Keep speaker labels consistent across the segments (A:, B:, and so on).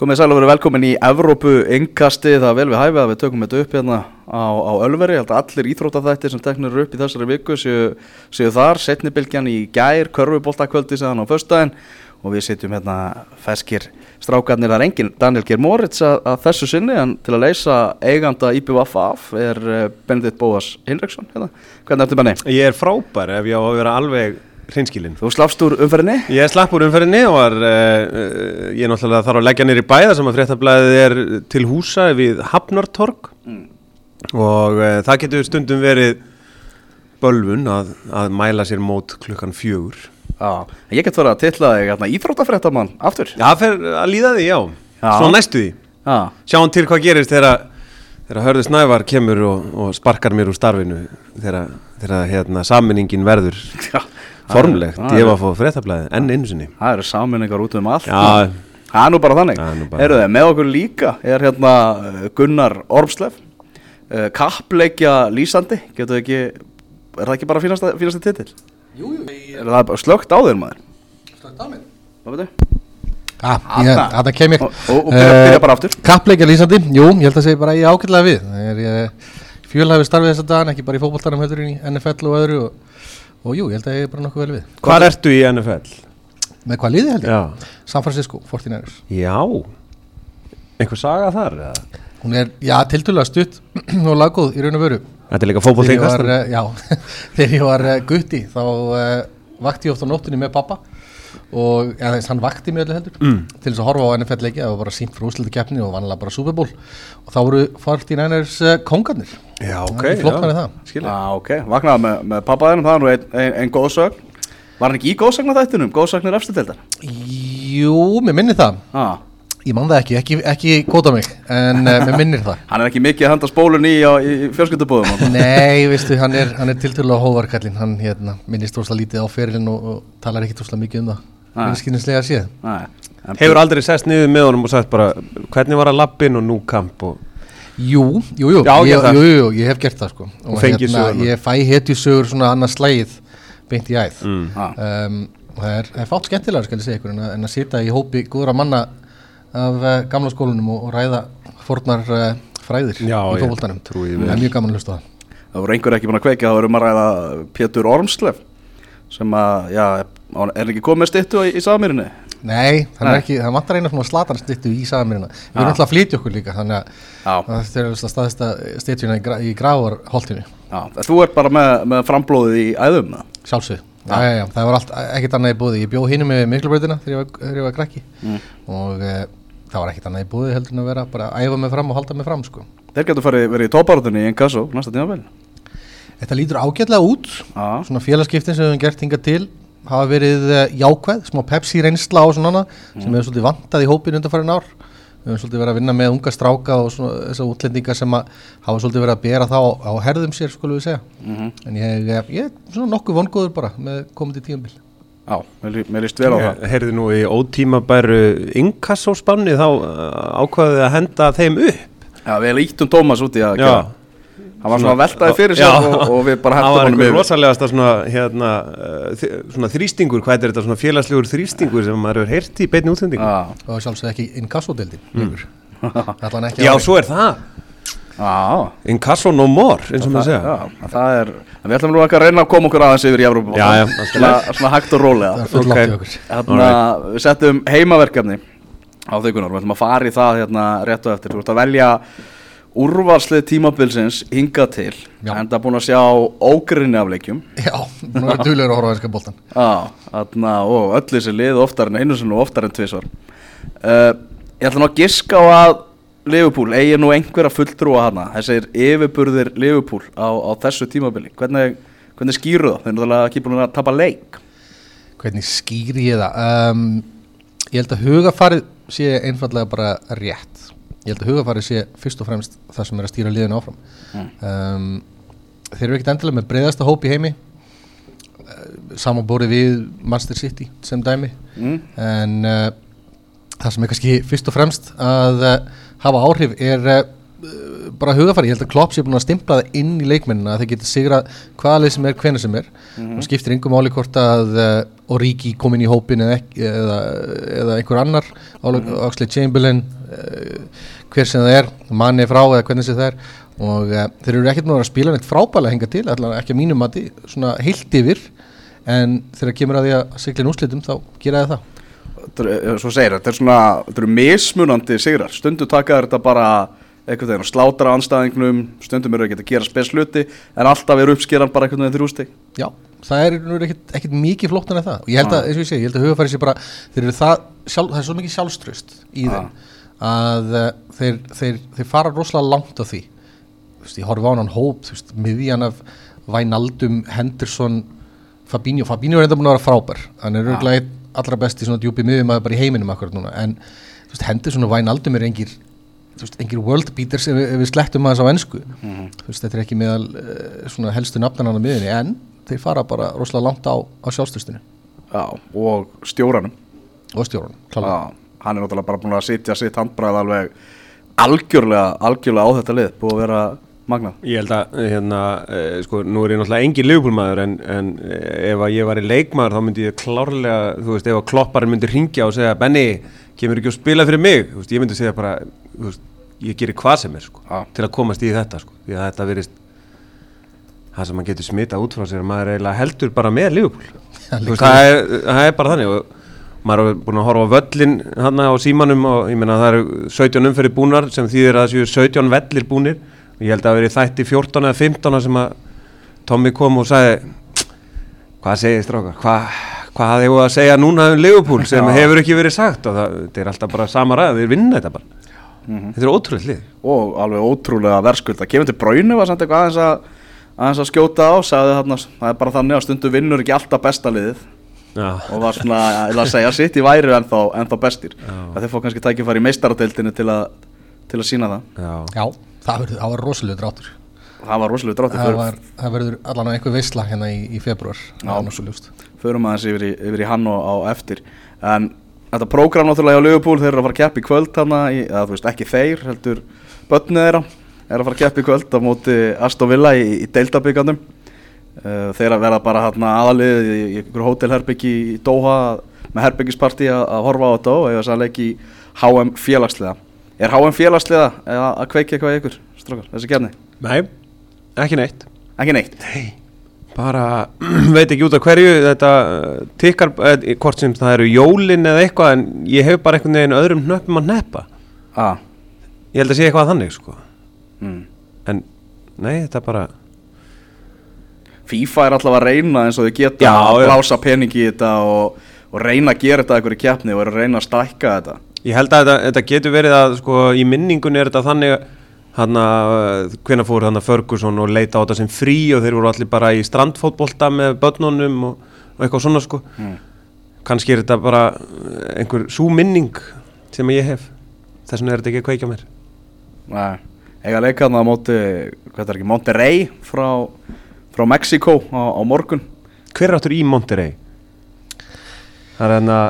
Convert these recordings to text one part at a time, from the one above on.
A: Komið sæl og verið velkomin í Evrópu yngkasti, það vel við hæfið að við tökum þetta upp hérna á, á Ölveri, ég held að allir íþrótafættir sem teknir upp í þessari viku séu, séu þar, setnibilgjan í gær, körfuboltakvöldi segðan á föstudaginn. Og við sitjum hérna ferskir strákarnir, það er engin Daniel Geir Moritz að, að þessu sinni en til að leysa eiganda IPVF af er eh, Benedikt Bóas Hinriksson hérna. Hvernig ertu benni?
B: Ég er frábær ef ég á að vera alveg hreinskilinn.
A: Þú slafst úr umferðinni?
B: Ég slapp úr umferðinni og var, uh, ég er náttúrulega þarf að leggja nýri bæða sem að fréttablaðið er til húsa við Hafnartorg og uh, það getur stundum verið bölvun að, að mæla sér mót klukkan fjögur.
A: Já, ég get verið að tilla þig hérna, íþróttafréttamann aftur.
B: Já, það fer að líða því, já.
A: Já.
B: Svo næstu því.
A: Já,
B: Sjáum til hvað gerist þegar þegar Hörður Snævar kemur og, og sparkar mér úr starfinu þegar, þegar hérna, sammenningin verður
A: já.
B: Formlegt. Ég var að fá fréttablaðið enn einu sinni.
A: Það eru saminningar út um allt
B: Já.
A: Það er nú bara þannig
B: er
A: þið með okkur líka Er hérna uh, Gunnar Ormslef uh, Kappleikja lýsandi Getur ekki Er það ekki bara fínasta, titill? Jú, jú Er það bara slögt á þér maður? Slögt á mér? Hvað veit þau?
C: Ja, ég, þetta kem ég
A: aftur
C: Kappleikja lýsandi, jú, ég held að segja bara ég ágætlega við er ég fjölhæfi starfið þess að dagan, ekki bara í fótboltanum heldur en í NFL og öðru og, og jú, ég held að ég er bara nokkuð vel við
B: Hvar ertu í NFL?
C: Með hvað liði held ég?
B: Já.
C: San Francisco, 49ers
B: Já. Einhver saga þar? Eða?
C: Hún er, já, tiltölulega stutt og laggóð í raun og veru
B: Þetta er líka
C: var, eh, já, þegar ég var uh, gutti þá uh, vakti ég oft á nóttunni með pappa og ja, þess, hann vakti mig öllu heldur mm. til þess að horfa á NFL það var bara sínt frá úslitu keppni og vanlega bara Super Bowl og þá voru 49ers uh, kongarnir
B: Já, ok.
C: Það er það.
B: Skilja.
A: Já, ok Vaknaði með, með pappaðinum Það er nú ein, ein, ein góðsögn Var hann ekki í góðsögn á þættinum? Góðsögnir efstu deildar
C: Jú, mér minnir það
A: ah.
C: Ég man það ekki, ekki, ekki kóta mig En uh, mér minnir það
A: Hann er ekki mikið að henda spólun í, á, í fjölskyldubúðum
C: Nei, veistu, hann er, hann er tiltölulega hóvarkallinn Hann hérna, minnist ósla lítið á ferilinn og, og talar ekki ósla mikið um það
A: Nei.
C: Minnskinislega séð
B: Hefur aldrei sest niður með honum og sagt bara hvernig var að lappin og nú kamp og...
C: Jú, jú, jú,
B: Já,
C: ég,
B: það.
C: jú, jú, jú, ég hef gert það sko.
B: Og fengið söguna.
C: Ég fæ hetjusögur svona annars slægið beint í æð.
B: Mm.
C: Um, og það er, er fátt skemmtilega skal ég segja ykkur en að, en að sitja í hópi góðra manna af uh, gamla skólanum og, og ræða fornar uh, fræðir
B: Já,
C: í
B: ég því
C: það er mjög gaman að hlusta það.
A: Það voru einhver ekki búin að kveikja, það voru um að ræða Pétur Ormslef sem að, já, er ekki komið með styttu í, í saðmýrinni
C: Nei, það er ekki, það vantar eina svona slatarnstittu í saðamirina Við erum alltaf að flytja okkur líka þannig að þetta er staðista stittjuna í, gra, í
A: en þú ert bara með, með framblóðið í æðum
C: Sjálfsög, já, já, já, það var allt, ekkert annað í búði Ég bjó hinum með miklubröðina þegar ég var, var krakki. Og e, það var ekkert annað í búði heldur en að vera bara að æfa mig fram og halda mig fram sko.
A: Þeir getur verið í tóparátunni í Engasso næsta tímafél
C: Þetta lítur ágætlega út. Svona félagskiptin sem við höfum gert hingað til hafa verið eh, jákvæð, smá Pepsi reynsla og svona annað sem við höfum svolítið vantað í hópin undanfærin ár. Við höfum svolítið verið að vinna með unga stráka og svona þessar útlendingar sem að hafa svolítið verið að bera þá á, á herðum sér skulum við segja. En ég, ég, ég er svona nokkuð vongóður bara með komandi tíumbil
A: Já, mér, lí- mér líst vel á það.
B: Ég heyrði nú í ótímabæru inkassóspanni þá uh, ákvaðið að henda þeim upp.
A: Já, við íttum Tómas út í að Hann var svona veltaði fyrir
B: Já.
A: og, og við bara
B: Það
A: hættum
B: einhver
A: yfir.
B: rosalegasta svona, hérna, þi- svona þrýstingur, hvað er þetta? Svona félagslegur þrýstingur sem maður hefur heyrt í beinni útsendingu?
A: Já,
C: og sjálfsög ekki inkassódeildin mm.
B: Já, svo er það.
A: já.
B: Inkasso no more, eins og maður segja.
A: Já, það er Við ætlum nú ekki að reyna að koma okkur aðeins yfir í Evrópa
B: Já, já, allt í
A: svona, svona hægt og rólega.
C: Það er full
B: Ok.
C: átt í okkur
A: Hérna, við settum heimaverkefni á þaukunar, við ætlum að fara í það hérna rétt og eftir, þú ert að velja úrvarslið tímabilsins hingað til,
C: Já.
A: en það búin að sjá ógrinni af leikjum.
C: Já, nú er duðlegur að horfa einska boltan
A: Já, þarna, og öll þessi lið oftar en einu sinni og oftar en tvisvar. Uh, Ég ætla nú að giska á að Liverpool eigi nú einhverja fulltrúa hana þessir yfirburðir Liverpool á, á þessu tímabili. Hvernig, hvernig skýru það? Þeir eru náttúrulega ekki búin að tapa leik.
C: Hvernig skýri ég það? Um, ég held að hugafarið sé einfallega bara rétt ég held að hugafarið sé fyrst og fremst það sem er að stýra liðinu áfram. Um, þeir eru ekkit endilega með breyðasta hóp í heimi. Samanbórið við Manchester City sem dæmi.
A: Mm.
C: en uh, það sem er kannski fyrst og fremst að uh, hafa áhrif er uh, bara hugafæri, ég held að Klopp sé búin að stimpla það inn í leikmennina að þeir geti sigra hvaða leið sem er, hvenær sem er. Og skiptir yngum máli hvort að uh, Origi kom inn í hópin eða, eða, eða einhver annar mm Oxley Chamberlain uh, hver sem það er, manni frá eða hvernig sem það er. Og uh, þeir eru ekkert nú að spila neitt frábælega hinga til, allavega ekki að mínum mati svona heilt yfir. En þegar kemur að því að sigla inn úrslitum þá gera það. Það
A: eh, svo segir, þetta er svona, þetta eru mismunandi sigrar, stundu taka þetta bara veginn og slátra anstæðingnum, stundum eru ekki að gera spes hluti, en alltaf er uppskeran bara einhvern veginn þrjústig.
C: Já, það er nú ekkert, ekkert mikið flóknar en það. Og ég held að, eins og ég segi, ég held að hugafæri sér bara eru það, sjálf, það er svo mikið sjálfströst í
A: Já.
C: þeim að uh, þeir, þeir, þeir fara rosalega langt á því. Veist, ég horfi á hann hóp, þú veist, miðjan af Vænaldum, Henderson Fabinho, Fabinho er enda búin að vera frábær. Hann er örgulega einn allra besti svona djúpi miðjum bara í heiminum akkurat núna. En þú veist, Henderson og Vænaldum er engir þú veist, engir world beaters ef, ef við slettum aðeins á ennsku þú veist, þetta er ekki meðal uh, svona helstu nafnan á miðinni en þeir fara bara rosalega langt á, á sjálfstustinu
A: Já, og stjóranum.
C: og stjórun, klálega.
A: Já, hann er náttúrulega bara búin að sitja sitt handbræð alveg algjörlega, algjörlega á þetta lið, búið að vera magnað.
B: Ég held að, hérna, uh, sko, nú er ég náttúrulega engin liðbúlmaður en, en eh, ef að ég var í leikmaður þá myndi ég klárlega, þú veist, ef að klopparinn myndi ringja og segja, Benny, kemur ekki að spila fyrir mig, þú veist, ég myndi segja bara, þú veist, ég gerir hvað sem er, sko,
A: Já.
B: til að komast í þetta, sko, því að þetta verist, það sem maður getur smitað út frá sér, að maður eiginlega heldur bara með liðbúl, þú veist, það er, það er bara þannig og maður er búin að horfa á völlin hann á símanum og ég meina það eru 17 umferði búnar sem þýðir að það séu 17 vellir búnir. Og ég held að það verið þætti 14 eða 15 sem að Tommy kom og sagði hvað segir strákar, hvað hvað ég að segja núna um Liverpool sem hefur ekki verið sagt? Og það, þetta er alltaf bara sama ræð, þeir vinna þetta bara. Þetta er ótrúlega hlið
A: og alveg ótrúlega verðskulda kemur til Bráinu var samt eitthvað aðeins að aðeins að skjóta á, sagði þarna það er bara þannig að stundu vinnur ekki alltaf besta liðið
B: Já,
A: og var svona eða að segja sitt í væri ennþá, ennþá bestir. Að þeir fá kannski tækifæri í meistaradeildinu til að til að sína það.
B: Já,
C: Já, það verður, það var rosalega dráttur.
A: Það var rosalega drátti
C: það, var, það verður allan á einhver veisla hérna í, í februar er nú svo ljúst
A: förum aðeins yfir í, yfir í hann og á eftir. En þetta prógram náttúrulega hjá Liverpool þeir eru að fara að keppa í kvöld hana í, eða þú veist ekki þeir heldur börnið þeirra er að fara að keppa í kvöld á móti Aston Villa í, í deildabíkandum uh, þeir að vera bara hérna aðalið í, ykkur hótelherbyggi í Doha með herbyggisparti að, að horfa á þetta og eða sannleik í HM félagsliða er HM félagsliða eða að kveiki eitthvað í ykkur strókar, þessi kefni?
B: nei, ekki neitt
A: Ekki neitt
B: bara veit ekki út af hverju þetta uh, tikkar, eh, hvort sem það eru jólin eða eitthvað en ég hef bara einhvern veginn öðrum hnöppum að neppa
A: ah.
B: ég held að sé eitthvað þannig sko
A: mm.
B: en nei, þetta bara
A: FIFA er alltaf að reyna eins og þau geta
B: Já,
A: að blása pening í þetta og, og reyna að gera þetta eitthvað í keppni og reyna að stækka þetta.
B: Ég held að þetta, þetta getur verið að sko, í minningunni er þetta þannig hann að hvena fór hann að Ferguson og leita á þetta sem frí og þeir voru allir bara í strandfótbolta með börnunum og, og eitthvað svona sko.
A: Mm.
B: kannski er þetta bara einhver sú minning sem ég hef. Þess vegna er þetta ekki að kveikja á mér.
A: Nei, eiga leikaðna á móti hvað er ekki, Monterrey frá, frá Mexiko á, á morgun.
B: Hver er áttur í Monterrey? Það er hann að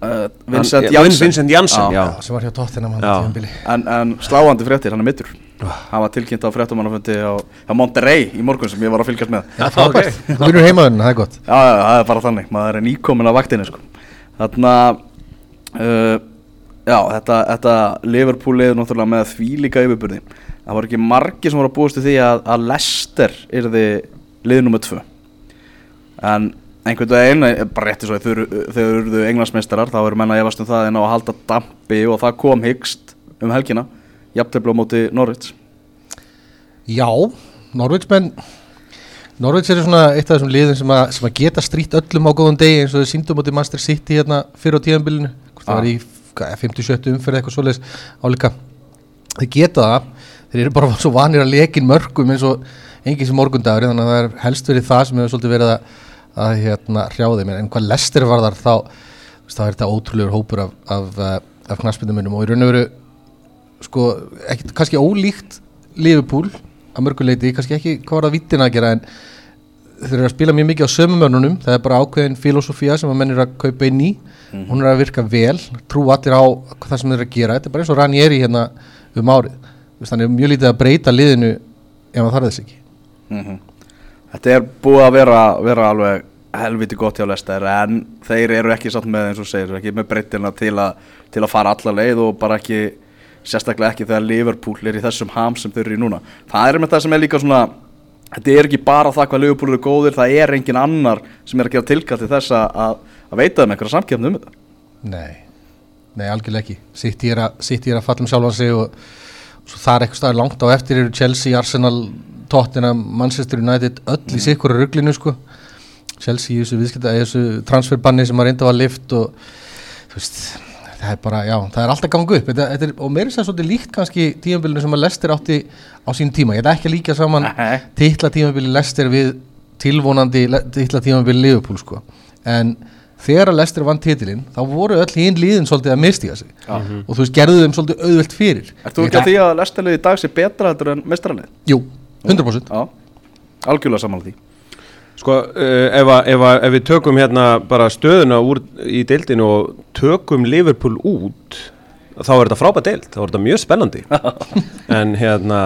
A: uh, Vincent Janssen.
B: Vincent Janssen, já.
C: sem var hjá
B: Já.
C: tíðanbili
A: En, en sláandi fréttir, hann er mittur
B: Ah.
A: Hann var tilkynnt á fréttamannafundi á, á Monterrey í morgun sem ég var að fylgjast með.
C: Já, frábært, þú vinnur heimaðurinn, það er gott.
A: Já, já, það er bara þannig, maður er nýkomin á vaktinni sko. Þarna uh, Já, þetta, þetta Liverpool er náttúrulega með því líka yfirburði. Það var ekki margi sem voru að búast til því að, að Leicester yrði lið nummer tvö. En einhvern veginn, eh, bara rétti svo að þau eru- þau eruðu englandsmeistarar þá eru menna að efast um það en á að halda dampi og það kom hyggst um helgina jafntefla á móti Norwich.
C: Já, Norveits menn Norveits eru svona eitt af þessum liðum sem að, sem að geta strýtt öllum á góðum degi eins og þau síndum átti Master City hérna fyrir á tíðanbílinu það
A: Ah.
C: var í hvað, 57 umferð eitthvað svoleiðis álíka. Þeir geta það, þeir eru bara svo vanir að lekin mörgum eins og engin sem morgundagur þannig að það er helst verið það sem hefur svolítið verið að, að hérna, hrjá þeim en hvað lestir var þar þá þá er þetta ótrúlegur hópur af, af, uh, af knaspindumunum og í raun og veru sko, ekkit, kannski ólíkt Liverpool að mörguleiti, kannski ekki hvað var það vittin að gera en þeir eru að spila mjög mikið á sömumörnunum það er bara ákveðin filosofía sem að menn er að kaupa inn í. Hún er að virka vel trú allir á það sem þeir eru að gera. Þetta er bara eins og Ranieri hérna um árið. Þannig er mjög lítið að breyta liðinu ef maður þarf þess ekki
A: Þetta er búið að vera, vera alveg helviti gott hjá Lester en þeir eru ekki satt með eins og segir ekki með breytina til, til að fara alla leið og bara ekki sérstaklega ekki þegar Liverpool er í þessum ham sem þau eru í núna. Það er með það sem er líka svona þetta er ekki bara það hvað Liverpool eru góðir það er engin annar sem er að gera tilkall til þess að, að veita þeim einhverja samkefni um þetta.
C: Nei, nei algjörlega ekki. Sitt ég er að, að falla um sjálfan sig og, og það er eitthvað langt á eftir eru Chelsea, Arsenal, Tottenham Manchester United, öll í sikkur rugglinu sko. Chelsea í þessu viðskipta í þessu transferbanni sem að reynda var lift og þú veist það er bara, já, það er alltaf gangu upp. Þetta, þetta er, og meira sem svolítið líkt kannski tímabilinu sem að Lester átti á sín tíma. Ég er ekki að líka saman
A: Nei.
C: titla tímabili Lester við tilvonandi titla tímabili Liverpool sko. En þegar að Lester vann titilinn þá voru öll hinn líðin svolítið að mistiga sig. Og þú veist, gerðu þeim svolítið auðvelt fyrir.
A: Ert þú ekki að því að Lesterlið í dag sé betra en mestralið?
C: Jú, 100%
A: Já, algjörlega saman því.
B: Sko, uh, ef, að, ef, að, ef við tökum hérna bara stöðuna úr, í deildinu og tökum Liverpool út þá er þetta frábært deild, þá er þetta mjög spennandi. En hérna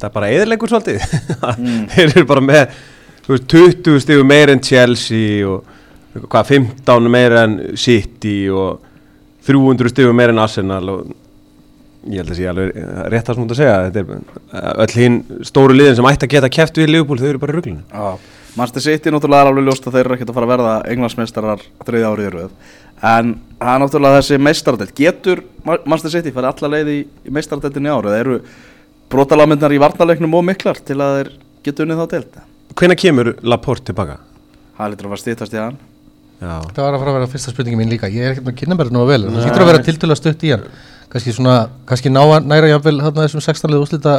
B: það er bara eðilegur svolítið. Þeir eru bara með þú veist, 20 stigum meira en Chelsea og hvað, 15 meira en City og 300 stigum meira en Arsenal og ég held að sé alveg rétt að svona að segja. Þetta er uh, öll hinn stóru liðin sem ætti að geta keft við Liverpool, þau eru bara í ruglinu.
A: Já, Manchester City náttúrulega er alveg ljóst að þeir eru ekkert að fara að verða englandsmeistarar þriði árið í röð. En það er náttúrulega þessi meistaradelt getur Ma- Manchester City farið alla leið í, í meistaradeltinni árið eru brotalamindar í varnaleiknum og miklar til að þeir geta unnið þá delt
B: Hvenær kemur Laporte tilbaka?
A: það lítur að fara stýttast í hann.
B: Já,
C: Það var að fara að vera fyrsta spurningi mín líka. Ég er ekkert með kynnaberð nú að vel. Það hlýtur að vera tiltölu að stutt í hann Kannski svona, kannski ná, næra jáfnvel hérna þessum 16 liða úslita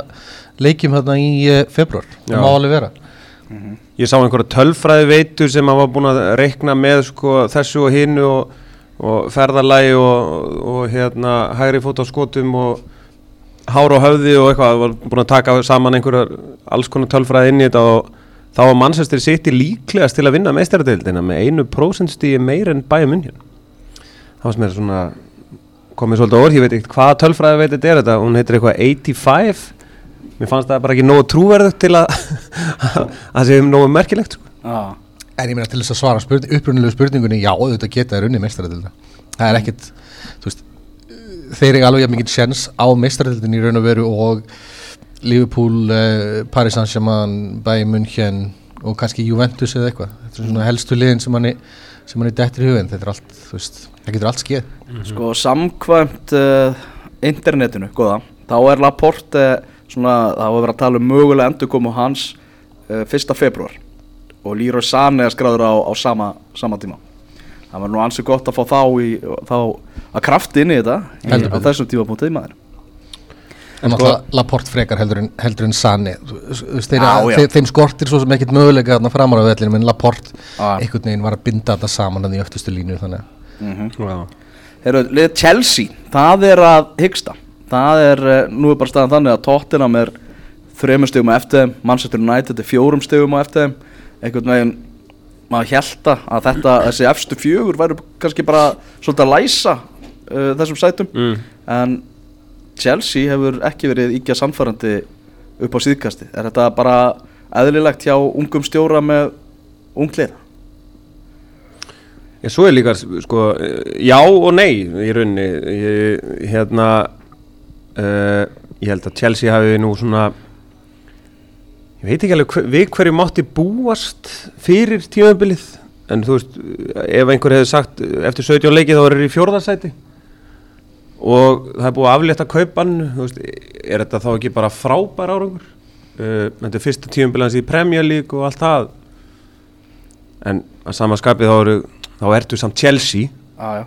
C: leikjum hérna í uh, februar. Það má alveg vera.
B: Ég sá einhverja tölfræði veitur sem var búin að reikna með sko, þessu og hinnu og, og ferðalagi og, og hérna hægri fót á skotum og hár á höfði og eitthvað, var búin að taka saman einhverjar alls konar tölfræði inn í þetta og þá var Manchester City líklegast til að vinna meistaradeildina með einu prósentstíi meir en bæja munn það var sem er svona komið svolítið orð, ég veit ekkert hvaða tölfræði veit þetta er þetta, hún heitir eitthvað 85 mér fannst það bara ekki nógu trúverðu til að að sé um nógu merkilegt sko.
A: Já,
C: En ég meina til þess að svara spurning, upprunilegu spurningunni Já, þetta geta þér unni meistaradilda Það er ekkit, þú veist Þeir eru alveg mikið sjens á meistaradildin í raun og veru og Liverpool, uh, Paris Saint-Germain Bayern München og kannski Juventus eða eitthvað. Þetta er svona helstu liðin sem manni sem manni dettir í hugin, þetta er allt, þú veist það getur allt skeð.
A: Sko samkvæmt uh, internetinu, góða þá er Laporte svona, það var verið að tala um mögulega endurkomu hans uh, 1. februar og Leroy Sané er skráður á, á sama, sama tíma. Það var nú ansið gott að fá þá, í, þá að krafti inn í þetta í,
C: Heldur
A: á þessum tíma punktuði maður
C: En náttúrulega Laporte frekar heldur en, heldur en Sane Þú veist, þeir, þeim skortir svo sem ekkit möguleika þarna framar á vellinu en Laporte
A: Já.
C: einhvern veginn var að binda þetta saman að því öftustu línu þannig að
B: Já.
A: Heru, lið Chelsea, það er að hyggsta það er, uh, nú er bara staðan þannig að Tottenham er þreymur stegum á eftir þeim, Manchester United er fjórum stegum á eftir þeim einhvern veginn maður held að þetta, þessi efstu fjögur væru kannski bara svolítið að læsa uh, þessum sætum
B: Mm.
A: en Chelsea hefur ekki verið íkja samfærandi upp á síðkasti er þetta bara eðlilegt hjá ungum stjóra með unglið
B: Já, svo er líka, sko, já og nei í rauninni, ég, hérna, uh, ég held að Chelsea hafi nú svona, ég veit ekki alveg hver, við hverju mátti búast fyrir tímabilið, en þú veist, ef einhver hefði sagt eftir 17 leiki þá er það í fjórðarsæti og það er búið að aflétta kaupan, veist, er þetta þá ekki bara frábær árangur? Uh, þetta er fyrsta tímabilið hans í Premier League og allt það, en að sama skapið þá eru þá ertu samt Chelsea.
A: Ah,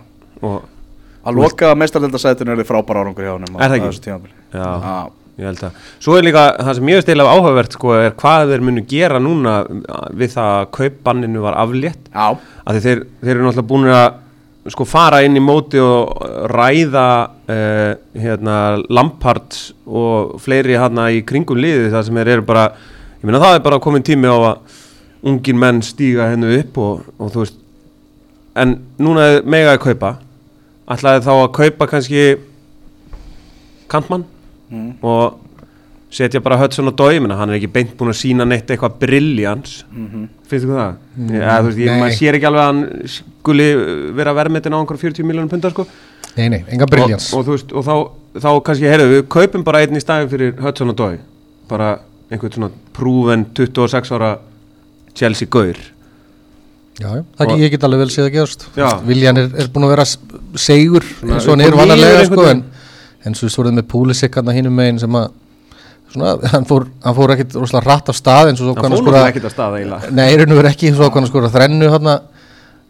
A: að loka meistardeldasætinu er þið frábæra árangur hjá á-
B: Er það ekki? já,
A: Já.
B: ég held að. Svo er líka það sem mjög stila áhugavert sko er hvað þeir munu gera núna við það að kaupbanninu var aflétt.
A: Já,
B: að þeir, þeir eru náttúrulega búin að sko fara inn í móti og ræða uh, hérna Lampards og fleiri hérna í kringum liði það sem er, eru bara ég meina það er bara komin tími á að ungir menn stíga hennu upp og, og þú veist en núna er mega að kaupa. Ætlaði þá að kaupa kannski kantmann og setja bara Hudson og Dói menna hann er ekki beint búin að sína neitt eitthvað brilljans finnst þú það? Ja, þú veist, ég, maður sér ekki alveg að hann skuli vera verðmetin á einhver 40 miljónum pundar sko.
C: Nei, nei, enga briljans
B: og, og þú veist, og þá, þá kannski, heyrðu, við kaupum bara einn í staðin fyrir Hudson og Dói bara einhvern svona prúven 26 ára Chelsea gaur.
C: Já, það
B: Og-
C: ég get alveg vel séð að gerast.
B: Já.
C: Viljan er, er búin að vera segur eins og hann er vanalega sko, en, en svo svoruð með Púlisik hann að hinum megin sem að svona, hann fór, hann fór ekkit rosalega rætt af stað eins og svo
B: hann
C: hann
B: fór
C: skora
B: náttúrulega ekkert að staða eiginlega.
C: Nei, í raun og veru ekki, svo hann skora þrennu hann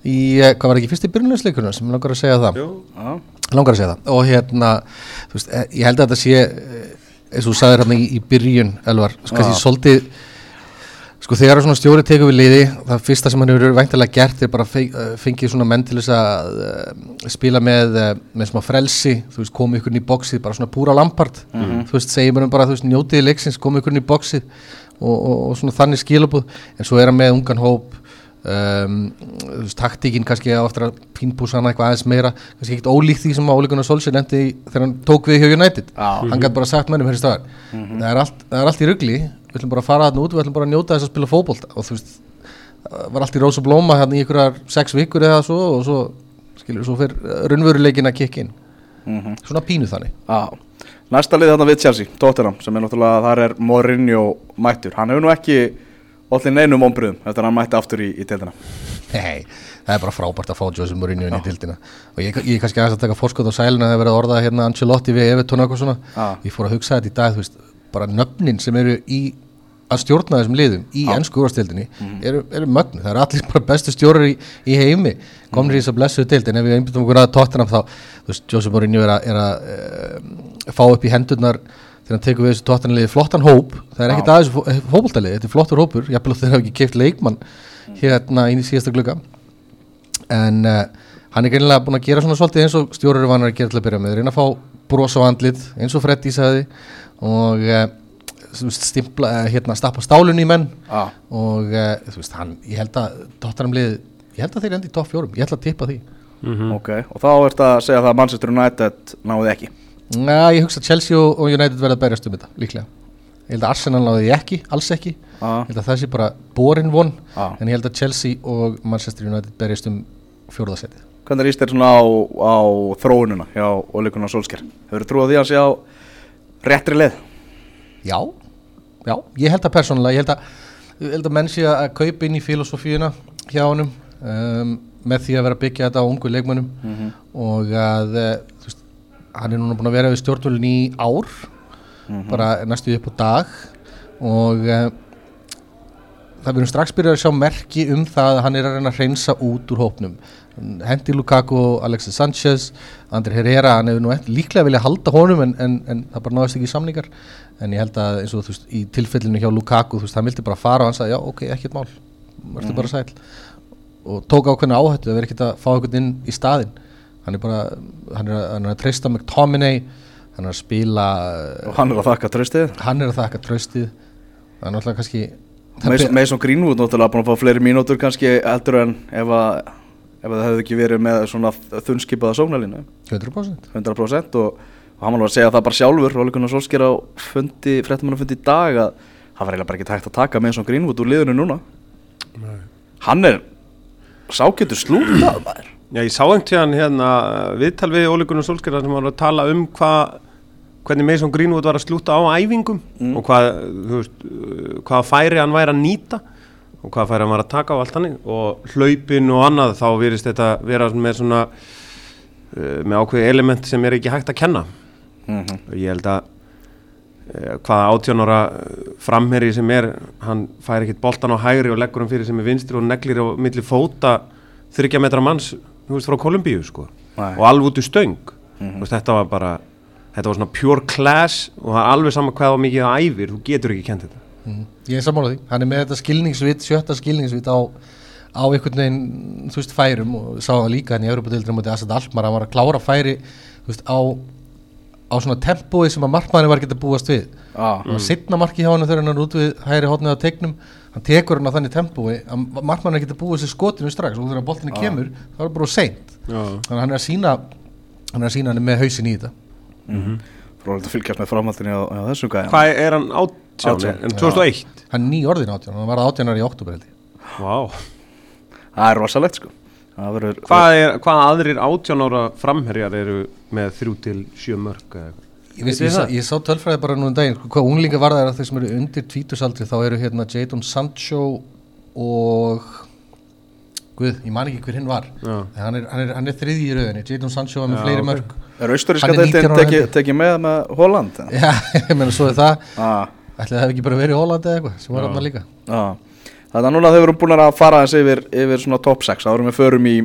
C: í, eh, hvað var ekki fyrst í byrjunlegsleikunum sem langar að segja það.
B: Jú.
C: Langar að segja það. Og hérna, þú veist, eh, ég held að þetta sé eh, eins og þú sagðir hérna í, í byrjun Elvar, því svolítið sko þegar svona stjóri tekur við liði það fyrsta sem hann hefur væntalega gert er bara eh, fengið svona menn til þess að uh, spila með, uh, með smá frelsi þú veist, komið ykkur inn í bóksið, bara svona púra lampart þú veist, segjum hann bara, þú veist, njótiði leiksins komið ykkur inn í bóksið og, og, og svona þannig skilabúð, en svo er hann með ungan hóp um, þú veist, taktíkin kannski á eftir að pínpúsa hana eitthvað aðeins meira. Kannski ekkert ólíkt því sem Ólegunar Solskjær nefndi í- þegar hann tók við hjá United.
A: Já.
C: hann gæti bara sagt mennum hér staðar það, er allt, það er allt í rugli við ætlum bara að fara þarna út, við ætlum bara að njóta þess að spila fótbolta og þú veist, það var allt í rós og blóma hérna í einhverjar sex vikur eða svo og svo, skilur, svo fyrir raunveruleikin að kikka inn. Svona pínu þannig.
A: Já, næsta lið þarna við Chelsea, Tottenham sem er náttúrulega, þar er Mourinho mættur. Hann hefur nú ekki allir neinum ombriðum eftir að hann mætti aftur í, í deildina.
C: Nei, það er bara frábært að fá Jose Mourinho inn í dildina og ég, er kannski aðeins að taka fórskot á sæluna þegar verið að orða hérna Ancelotti við Evertón og svona. Ég fór að hugsa þetta í dag, þú veist, bara nöfnin sem eru í að stjórna þessum liðum í ennsku úrstildinni eru, eru mögnu, það eru allir bara bestu stjórar í, í heimi. Komnir í þess að blessuðu dild en ef við einbyttum okkur að tóttunum þá, þú veist, Jose Mourinho er að, er að e, fá upp í hendurnar þegar hann tekur við þessu tóttunarliði flottan hóp. Það er ekkert aðeins fókbóltalið, þetta er flottur hópur. Jafnvel að þeir hafa ekki keift leikmann hérna inn í síðasta glugga. En uh, hann er greinilega búin að gera svona svolítið eins og stjórar eru vanar að gera til að byrja með. Reyna að fá bros á andlit eins og Freddy sagði. Og veist, stimpla, uh, hérna, stappa stálun í menn
A: Já.
C: og uh, þú veist, hann, ég held að Tottenhamlið, ég held að þeir endi í topp fjórum ég ætla að tippa því
A: Ok, og þá ert að segja það að Manchester United náði ekki
C: Næ, ég hugsa að Chelsea og, United verða að berjast um þetta, líklega ég held að Arsenal náði ekki, alls ekki
A: Já.
C: ég held að það sé bara borin von
A: Já.
C: en ég held að Chelsea og Manchester United berjast um fjórðasettið
A: Hvernig líst þér svona á, á þróununa hjá Ole Solskjær? Hefur trúið því að sé á réttri leið?
C: Já, já, ég held að persónulega, ég held að, ég held að menn sé að kaupa inn í filosofíuna hjá honum um, með því að vera að byggja þetta á ungu leikmönnum. Og að eh, veist, hann er núna búin að vera við stjórnvölin í ár bara næstu upp á dag. Og uh, það verður strax byrjað að sjá merki um það að hann er að reyna að hreinsa út úr hópnum hendi Lukaku, Alexis Sanchez Andri Herrera, hann hefur nú líklega vilja halda honum en, en, en það bara náðist ekki í samningar. En ég held að eins og þú veist í tilfellinu hjá Lukaku, þú veist, hann vildi bara fara og hann sagði já, ok, ekkert mál, verður bara sæl og tók ákveðna áhættu að vera ekkert að fá einhvern inn í staðinn. Hann er bara, hann er, hann er að treysta McTominay, hann er að spila
A: Og hann er að þakka tröstið
C: hann er að þakka tröstið það er náttúrulega kannski það
A: Mason, Greenwood náttúrulega búin að fá fleiri mínútur kannski heldur en ef að ef það hefði ekki verið með svona þunnskipaða sóknalínu
C: 100%
A: 100% og, og hann var að segja það bara sjálfur Gunnar Solskjær á fundi fréttamann fundi í dag að það var eiginlega bara ekki tægt að taka Mason Greenwood úr liðinu núna. Hann er sákjötur slútað maður.
B: Já, ég sá einhvern tíðan hérna viðtal við Óli Gunnar Solskjær sem var að tala um hvað hvernig Mason Greenwood var að slúta á æfingum og hvað, þú veist, hvað færi hann væri að nýta og hvað færi hann var að taka á allt hannig og hlaupin og annað þá virðist þetta vera með svona uh, með ákveði element sem er ekki hægt að kenna. Og ég held að uh, hvaða átjónara framherri sem er hann fær ekkit boltan á hægri og leggur hann fyrir sem er vinstri og neglir á milli fóta þryggja metra manns þú veist frá Kolumbíu sko.
A: Nei.
B: og alveg út í stöng. Þú veist þetta var bara þetta var svona pure class og það er alveg sama hvað var mikið það æfir þú getur ekki kent þetta Mm.
C: Ég er sammálað því, hann er með þetta skilningsvitt, sjötta skilningsvitt á, á einhvern veginn, þú veist, færum og sá það líka hann í Európa-dildinu mútið Asad Almar, hann var að klára færi, þú veist, á, á svona tempói sem að markmanni var getið að búast við.
A: Ah.
C: Og mm. sittna marki hjá hann þegar hann er út við hæri hótnið á tegnum, hann tekur hann á þannig tempói að markmanni getið að búast við skotinu strax og þegar boltinu ah. kemur, það var bara seint.
B: Ah.
C: Þannig hann er að sína, hann er að sína hann er með hausin í þetta. Mm -hmm.
A: Frólægt að fylgjast með framhaldinu á, á þessu gæðan.
B: Hvað er hann á
A: 18,
B: en 2001 Já.
C: hann er ný orðin 18, hann var 18 ári í oktober
B: wow.
A: það er rosalegt sko. Verður,
B: hvað, er, hvað aðrir 18 ára framherjar eru með þrjú til sjö mörg
C: ég, veist, ég, sá, ég sá tölfræði bara nú en um daginn sko, hvað unlinga var það er að þeir sem eru undir tvítusaldri þá eru hérna Jadon Sancho og Guð, ég man ekki hver hinn var. Hann er, hann, hann er þriði í rauninni Jadon Sancho var með
B: Já,
C: fleiri
B: okay.
C: mörg
A: er austuríska
C: þetta
A: tekið með með Holland
C: já, ég menna svo er það.
A: Ah
C: ætli það ekki bara verið í Holland eða eitthvað sem var hann líka.
A: Ah. Þannig að núna þau eru búin að fara aðeins yfir, yfir svona top 6 þá erum við förum í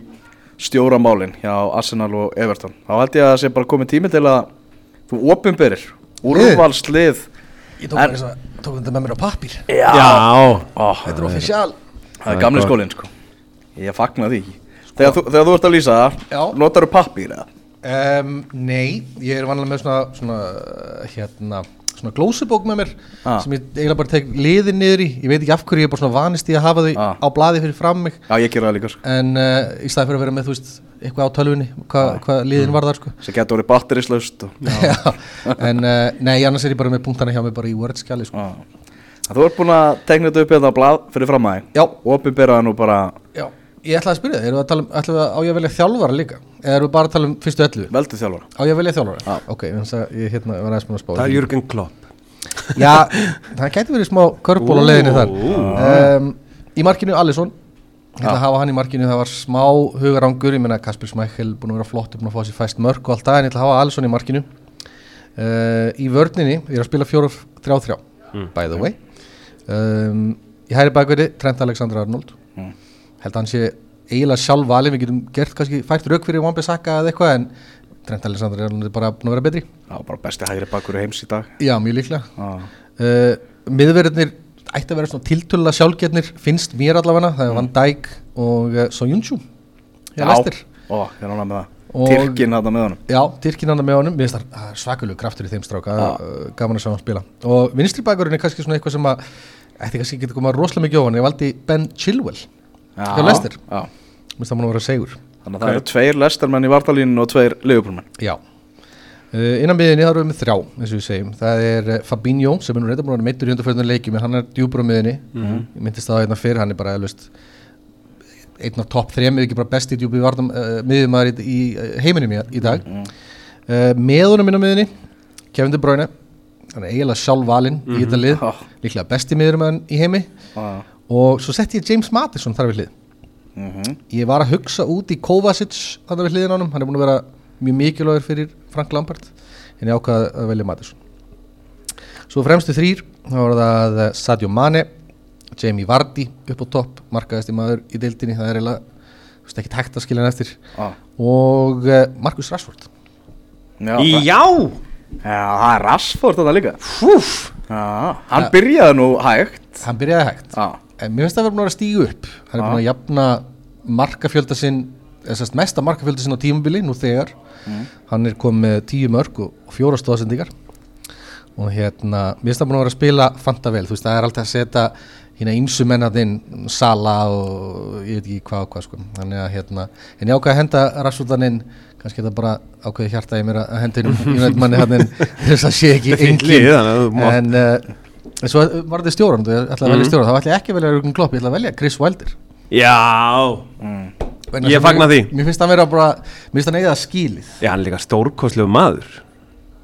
A: stjóramálin hjá Arsenal og Everton. Þá held ég að það sé bara komið tími til að þú opinberir úrvalslið.
C: Ég tók,
A: En-
C: að, tók þetta með mér á pappír.
A: Já, Ó,
C: Þetta er official.
A: Það er gamli skólinn sko. Ég fagna því. Þegar þú, þegar þú ert að lýsa
C: Já.
A: það, notar þú pappír eða?
C: um, Nei, ég er vanlega með svona, svona hérna svona glósubók með mér
A: Ah.
C: sem ég eiginlega bara tek liðin niður í ég veit ekki af hverju ég er bara svona vanist í að hafa þau
A: Ah.
C: á blaði fyrir fram mig
A: Já, ég gera það líka sko
C: en uh, í staði fyrir að vera með þú veist eitthvað á tölvunni hvað hva liðin var þar sko
A: sem getur orðið batterislaust og...
C: Já. en uh, nei, annars er ég bara með punktana hjá mig bara í Word-skjali sko.
A: Já. Þú ert búin að tegna þetta upp hérna á blað fyrir fram að
C: Já.
A: þig Opinbera það nú bara
C: Já, ég ætlaði að spyrja þig, erum við að tala um ætlum við að, á ég að velja þjálfara líka? Eða erum við bara að tala um fyrstu ellu
A: veldu þjálfara.
C: Á ég að velja þjálfara? Ok, þannig að ég hérna var aðeins búin að spá
B: Það er. Jürgen Klopp.
C: Já, það gæti verið smá körból á leiðinni þar. Um, Í markinu Alisson. Ætla að hafa hann í markinu, það var smá hugarangur. Ég meina Kasper Smækkel búin að vera flott Búin að fá sér fæst mörg og allt það En ég ætla að hafa Alisson í markinu. Uh, Í vörninni, ég er að spila 4-3-3 By the way. Um, Í hæri bakverði, Trent Alexander Arnold
A: Mm.
C: Held að hann sé eiginlega sjálf valið Við getum gert kannski fært rauk fyrir Wambi Saka eða eitthvað En Trent Alexander er bara að vera betri.
A: Já, bara besti hægri bakkur heims í dag.
C: Já, mjög líklega.
A: Já,
C: uh, miðverðinir ætti að vera svona tiltölulega sjálfgetnir finnst mér allavega, það er Van Dijk og uh, Soyuncu hjá Lester
A: Ó, ég er nána með það. Tyrkin þetta með honum.
C: Já, Tyrkin hann með honum, mér finnst það svakalegu kraftur í þeim stráka, uh, gaman að sjá hann spila. Og vinstri bakurinn er kannski svona eitthvað sem að ætti kannski ekki að koma rosalega mikið á hann ég valdi Ben Chilwell hjá Lester
A: Já,
C: mér finnst það múin að vera segur
A: þannig að það eru tveir lestarmenn í vartalínu og tveir liðupúlmenn
C: já. Uh, innan miðinni þá erum við með þrjá eins og við segjum, það er uh, Fabinho sem er nú reynda búin að vera meittur í undarförðunum leikjum en hann er djúbur á miðinni ég myndist það að einna fyrir, hann er bara eðlust einn af topp þrejum eða ekki bara besti djúpi uh, miðjumæður í, í uh, heiminum í, í dag. Mm. uh, með honum inn á miðinni Kevin De Bruyne. Hann er eiginlega sjálf valinn í þetta lið.
A: Ah.
C: líklega besti miðjumæður í heimi.
A: Já,
C: og svo setti ég James Madison þar við hlið.
A: Mhm.
C: ég var að hugsa út í Kovacic þarna við hliðin á honum, hann er búin að vera mjög mikilvægur fyrir Frank Lampard. En ég ákvaði að velja Madison. Svo fremstu þrýr þá var það eh, Sadio Mane Jamie Vardy upp á topp markaðasti maður í deildinni. Það er eiginlega ekki hægt að skilja hann eftir.
A: Já,
C: og uh, Marcus Rashford.
A: Já,
B: Já.
A: Já, það er Rashford þetta líka. Fúf. Já, hann byrjaði nú hægt.
C: Hann byrjaði hægt.
A: Já,
C: en mér finnst það að vera búin að stígu upp. Hann er búin að jafna markafjölda sinn sérst mesta markafjölda sinn á tímabili nú þegar. Hann er komið tíu mörg og, fjóra stóðsendingar og hérna, mér finnst það búin að vera að spila fanta vel, þú veist, það er alltaf að setja hérna ímsu mennatinn, Sala og ég veit ekki hvað og hvað sko. Þannig að hérna, en ég ákveði að henda Rashfordaninn, kannski það bara ákveði hjarta í mér að henda inn í veit manni hann þess að sé ekki
B: Þetta
C: engin en uh, en svo var þetta stjóran, þú ætlaði að velja stjóran þá ætla ég ekki að velja Jürgen Klopp, ég ætla að velja Chris Wilder.
B: Já.
C: Vegna
B: Ég
C: að
B: fagna
C: mér-
B: því.
C: Mér finnst það vera bara, mér finnst það neyða skilið.
B: Já, hann er líka stórkostlegu maður.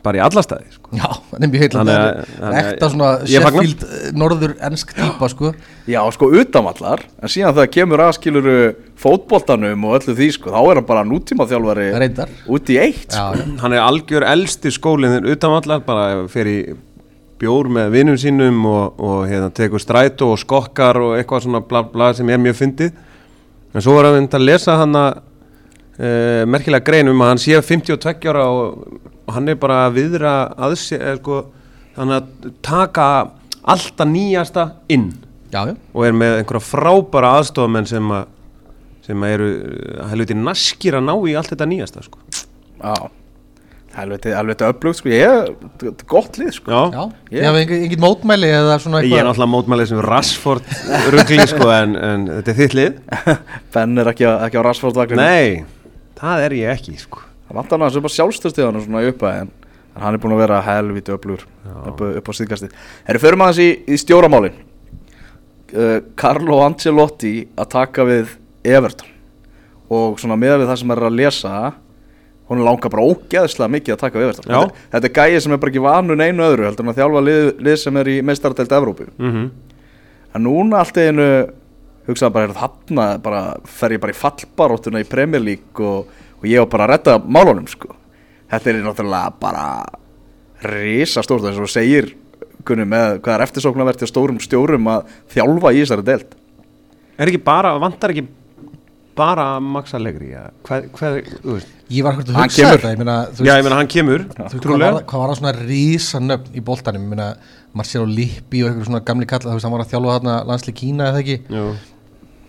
B: Bara í alla staði sko.
C: Já, hann er mjög heitland
B: Þannig
C: Það
B: að-
C: er
B: þannig að-
C: ekta svona
B: ég fagna.
C: Sheffield eh, norður ennsk típa sko.
A: Já, sko utanvallar En síðan þegar kemur aðskiluru fótboltanum og öllu því, sko Þá er hann bara nútíma þjálfari
C: Reyndar.
A: út í eitt, sko.
C: Já, já.
B: Hann er algjör elsti skólinn utan allar Bara fer í bjór með vinnum sínum Og, og hérna, tekur strætó og skokkar Og eitthvað svona bla bla sem er mjög fyndið. En svo var hann að lesa hann að uh, merkilega grein um að hann sé 52 ára og, og hann er bara að viðra að sé, eh, sko, hann að taka alltaf nýjasta inn.
C: Já, já.
B: Og er með einhverja frábæra aðstofamenn sem að sem eru helviti naskir að ná í allt þetta nýjasta sko.
A: Já, helviti, helviti öflugt sko, ég, þetta er gott lið sko.
B: Já,
C: Já,
A: Ég-
C: hef engin, engin mótmæli eða svona
B: ég er náttúrulega mótmælið sem Rashford ruggli sko, en, en þetta er þitt lið.
A: Ben er ekki, á- ekki á Rashford vagninu
B: Nei, það er ég ekki sko.
A: Það vantar hann sem bara sjálfstöðstíðan svona í uppa en, en hann er búin að vera helviti öflugur upp, upp á síðkasti Herru, förum aðeins í, í stjóramálin. Uh, Carlo Ancelotti að taka við Everton. Og svona meða við það sem er að lesa hún langar bara ógeðslega mikið að taka við Everton. Þetta, er- gæði sem er bara ekki vanun einu öðru heldur en að þjálfa lið, lið sem er í meistaradelt Evrópu.
B: Mm
A: en núna allt í einu hugsaði bara, er þarna bara, fer ég bara í fallbaróttuna í Premier League og, og ég var bara að redda málunum sko. þetta er náttúrulega bara risa stórt þess að þú segir kunni með hvað er eftirsóknarvert hjá stórum stjórum að þjálfa í þessari deild.
B: Er ekki bara, vantar ekki bara ja. hvað, hvað, þú veist.
C: Ég var hvernig að hugsa
A: kemur.
C: þetta, ég meina,
B: Já, ég meina hann kemur, trúlega.
C: hvað var það svona rísa nöfn í boltanum, ég meina, Marcelo Lippi og eitthvað svona gamli kalla, þú veist, hann var að þjálfa þarna landslið Kína eða ekki,
B: Jú.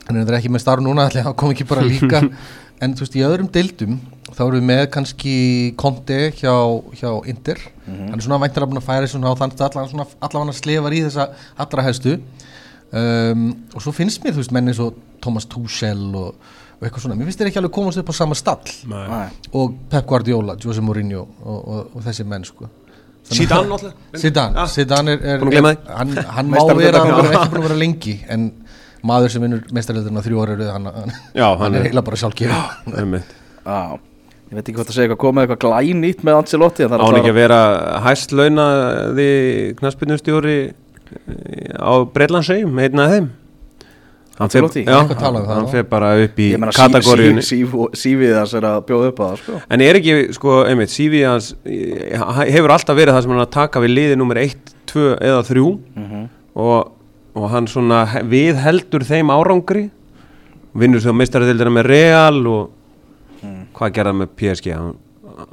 C: hann er ekki með starf núna, hann kom ekki bara líka, en þú veist, í öðrum deildum, þá erum við með kannski Conte hjá, hjá Inter, hann er svona væntilega búin að færa stað, allavega hann slefar í þessa allra hæstu, um, og svo finnst mér, þú veist, menn eins og Thomas Tuchel og, og eitthvað svona, mér finnst þeir ekki alveg komast upp á sama stall.
A: Nei.
C: og Pep Guardiola, Jose Mourinho og, og, og þessi menn sko.
B: Zidane náttúrulega.
C: Zidane. Zidane er, er, hann, hann má vera hann er ekki búin að vera lengi en maður sem vinnur meistarleildina þrjú ára hann, hann,
B: Já,
C: hann,
B: hann
C: er heila bara sjálfgefin.
A: Já, ég veit ekki hvað það segja eitthvað komið eitthvað glænýtt með Ancelotti er
B: Án
A: alltaf-
B: ekki að vera hæst launaði knaspinnustjóri á Breitlandsegjum, einn af þeim Hann
C: talað um
B: bara upp í
A: ég meina
B: kategóriunni
A: sífið þess er að bjóða upp á það sko.
B: En er ekki, sko, einmitt, CV hans eh, hefur alltaf verið það sem hann er að taka við liði nummer 1, 2 eða 3 og, og hann svona he- viðheldur þeim árangri vinnur svo meistaradeildina með Real og hvað gerði hann með PSG hann,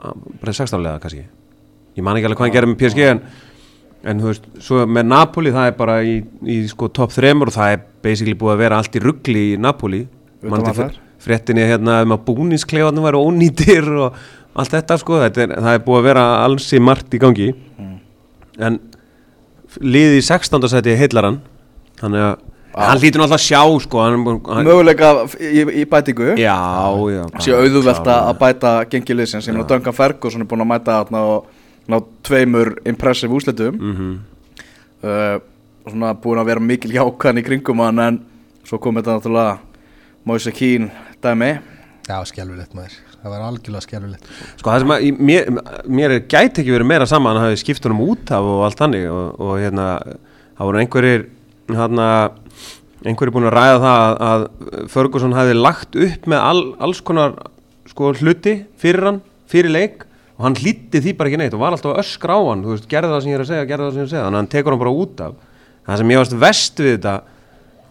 B: hann, bara 16 lega kannski ég man ekki alveg hvað hann gerði með PSG en, en þú veist, svo með Napoli það er bara í, í sko top 3 og það er basically búið að vera allt í ruggli í Napoli. Fréttinni hérna um að búniskleifarnir væri ónýtir og allt þetta sko þetta er, það er búið að vera alls í margt í gangi. En liðið í 16. seti heillar hann þannig að hann lítur náttúrulega að sjá sko hann, hann,
A: möguleika í, í bætingu?
B: Já, já
A: sé auðvelt að bæta gengiliðsins ég meina Duncan Ferguson er búin að mæta þarna og ná tveimur impressive úslitum
B: Mhm.
A: uh, og svona búin að vera mikil jákan í kringum hann en svo kom þetta náttúrulega Moise Keane dæmi.
C: Já, skelfilegt maður, það var algjörlega skelfilegt.
B: Sko það sem að í- mér, mér er gæti ekki verið meira saman að hann hafi skipt honum út af og allt þannig og, og hérna það voru einhverjir hérna einhverjir búin að ræða það að, að Ferguson hafi lagt upp með all, alls konar sko hluti fyrir hann, fyrir leik og hann hlýtti því bara ekki neitt og var alltaf öskra á hann, þú veist, gerði það sem ég er að segja, gerði það sem ég er að segja, þannig að hann tekur hann bara út af. Það sem ég varst vest við þetta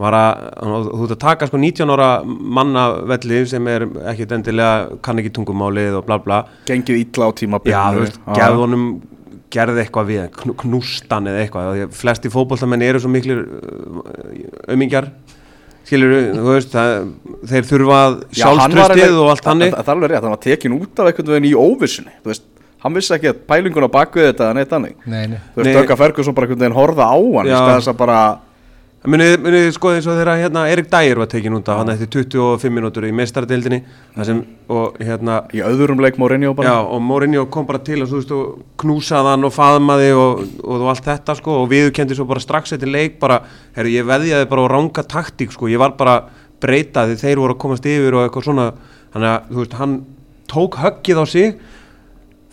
B: var að þú ert að taka sko 19 ára mannavelli sem er ekkit endilega kann ekki tungumálið og bla bla.
A: Gengið illa á tímabilinu
B: já, þú veist, gerði honum gerði eitthvað við, knústan eða eitthvað, flesti fótboltamenn eru svo miklir ömingjar skilur þú veist það, þeir þurfa
A: alveg-
B: og allt hannig
A: það það er alveg rétt, hann var tekin út af einhvern veginn í óvissunni þú veist, hann vissi ekki að pælingun á bakvið þetta annað
C: nei, nei.
A: þú veist. Duncan Ferguson bara einhvern veginn horfa á hann þess að bara
B: munið, munið sko eins og þegar hérna Erik Dyer var tekin út af hann eftir 25 mínútur í sem, og hérna
A: í öðrum leik Mourinho bara.
B: Já, og Mourinho kom bara til og, þú veist, og knúsaði hann og faðmaði og, og, og allt þetta sko og viðurkendi svo bara strax eftir leik bara, herru, ég veðjaði bara á ranga taktík sko, ég var bara breytaði þeir voru að komast yfir og eitthvað svona. Þannig að, þú veist, hann tók höggið á sig.